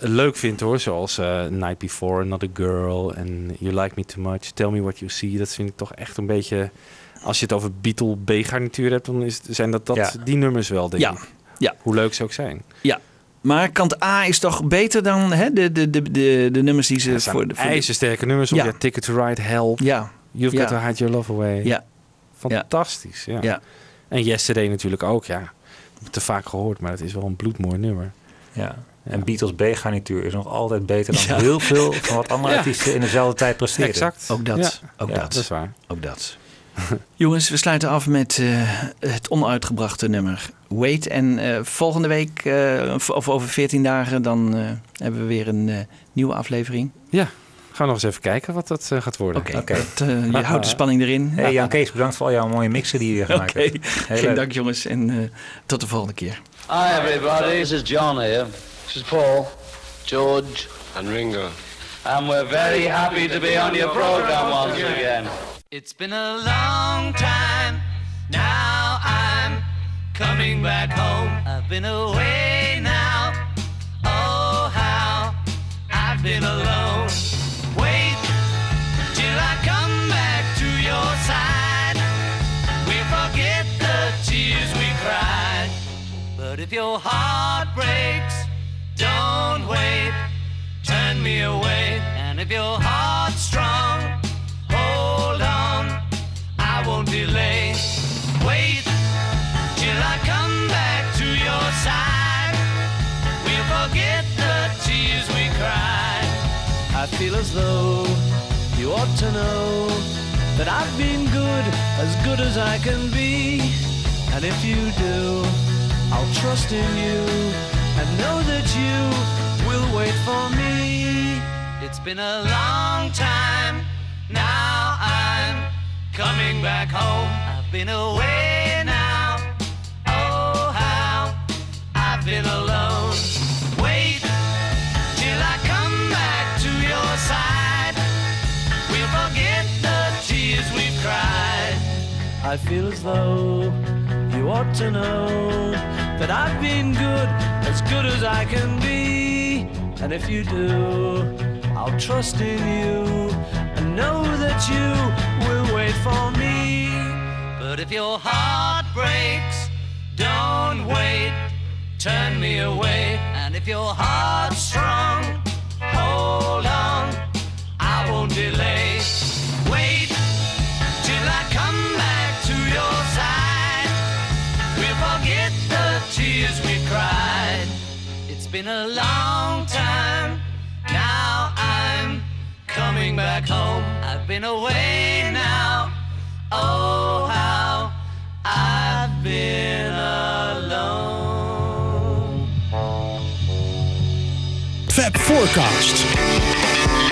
Speaker 7: leuk vind hoor. Zoals eh, Night Before, Another Girl en You Like Me Too Much, Tell Me What You See. Dat vind ik toch echt een beetje... Als je het over Beatle B-garnituur hebt, dan is, zijn dat, dat
Speaker 3: Ja.
Speaker 7: die nummers wel, denk
Speaker 6: Ja.
Speaker 7: ik.
Speaker 6: Ja.
Speaker 7: Hoe leuk ze ook zijn.
Speaker 6: Maar kant A is toch beter dan hè, de, de, de, de, de nummers die ze voor de... Voor
Speaker 7: ijzersterke nummers op.
Speaker 6: Ja.
Speaker 7: Ja. Ticket to Ride, Help,
Speaker 6: ja,
Speaker 7: You've
Speaker 6: Ja.
Speaker 7: Got to Hide Your Love Away.
Speaker 6: ja,
Speaker 7: Fantastisch, ja.
Speaker 6: ja.
Speaker 7: En Yesterday natuurlijk ook, ja. Te vaak gehoord, maar het is wel een bloedmooi nummer.
Speaker 3: Ja. En Beatles B-garnituur is nog altijd beter dan
Speaker 6: Ja.
Speaker 3: heel veel van wat andere *laughs*
Speaker 7: Ja.
Speaker 3: artiesten in dezelfde tijd presteren.
Speaker 7: Exact.
Speaker 6: Ook dat.
Speaker 7: Ja.
Speaker 6: Ook
Speaker 3: Ja,
Speaker 6: dat.
Speaker 7: Dat is waar.
Speaker 6: Ook dat. *laughs* Jongens, we sluiten af met eh, het onuitgebrachte nummer Wait. En eh, volgende week, eh, of over 14 dagen, dan eh, hebben we weer een eh, nieuwe aflevering.
Speaker 7: Ja, gaan we nog eens even kijken wat dat gaat worden.
Speaker 6: Oké,
Speaker 3: Oké.
Speaker 6: dat, eh, je houdt de spanning erin.
Speaker 3: Hey Jan Kees, bedankt voor al jouw mooie mixen die je weer gemaakt
Speaker 6: Oké,
Speaker 3: hebt. Heel
Speaker 6: geen
Speaker 3: leuk.
Speaker 6: dank jongens en eh, tot de volgende keer.
Speaker 10: Hi, everybody. This is John here. This is Paul, George,
Speaker 11: And Ringo.
Speaker 10: and we're very happy to be on your program once again.
Speaker 5: It's been a long time. Now I'm coming back home. I've been away now. Oh, how I've been alone. Wait till I come back to your side. We forget the tears we cried. But if your heart breaks, don't wait. Turn me away. And if your heart's strong, hold on. I won't delay.
Speaker 12: Feel as though you ought to know that I've been good, as good as I can be. And if you do, I'll trust in you and know that you will wait for me.
Speaker 5: It's been a long time. Now I'm coming back home. I've been away now. Oh, how I've been alone. I
Speaker 12: feel as though you
Speaker 10: ought to know that I've been good, as good as I can be. And if you do, I'll trust in you and know that you will wait for me.
Speaker 5: But if your heart breaks, don't wait, turn me away. And if your heart's strong, hold on, I won't delay. Been a long time, now I'm coming back home. I've been away now. Oh, how I've been alone.
Speaker 1: Fab Forecast.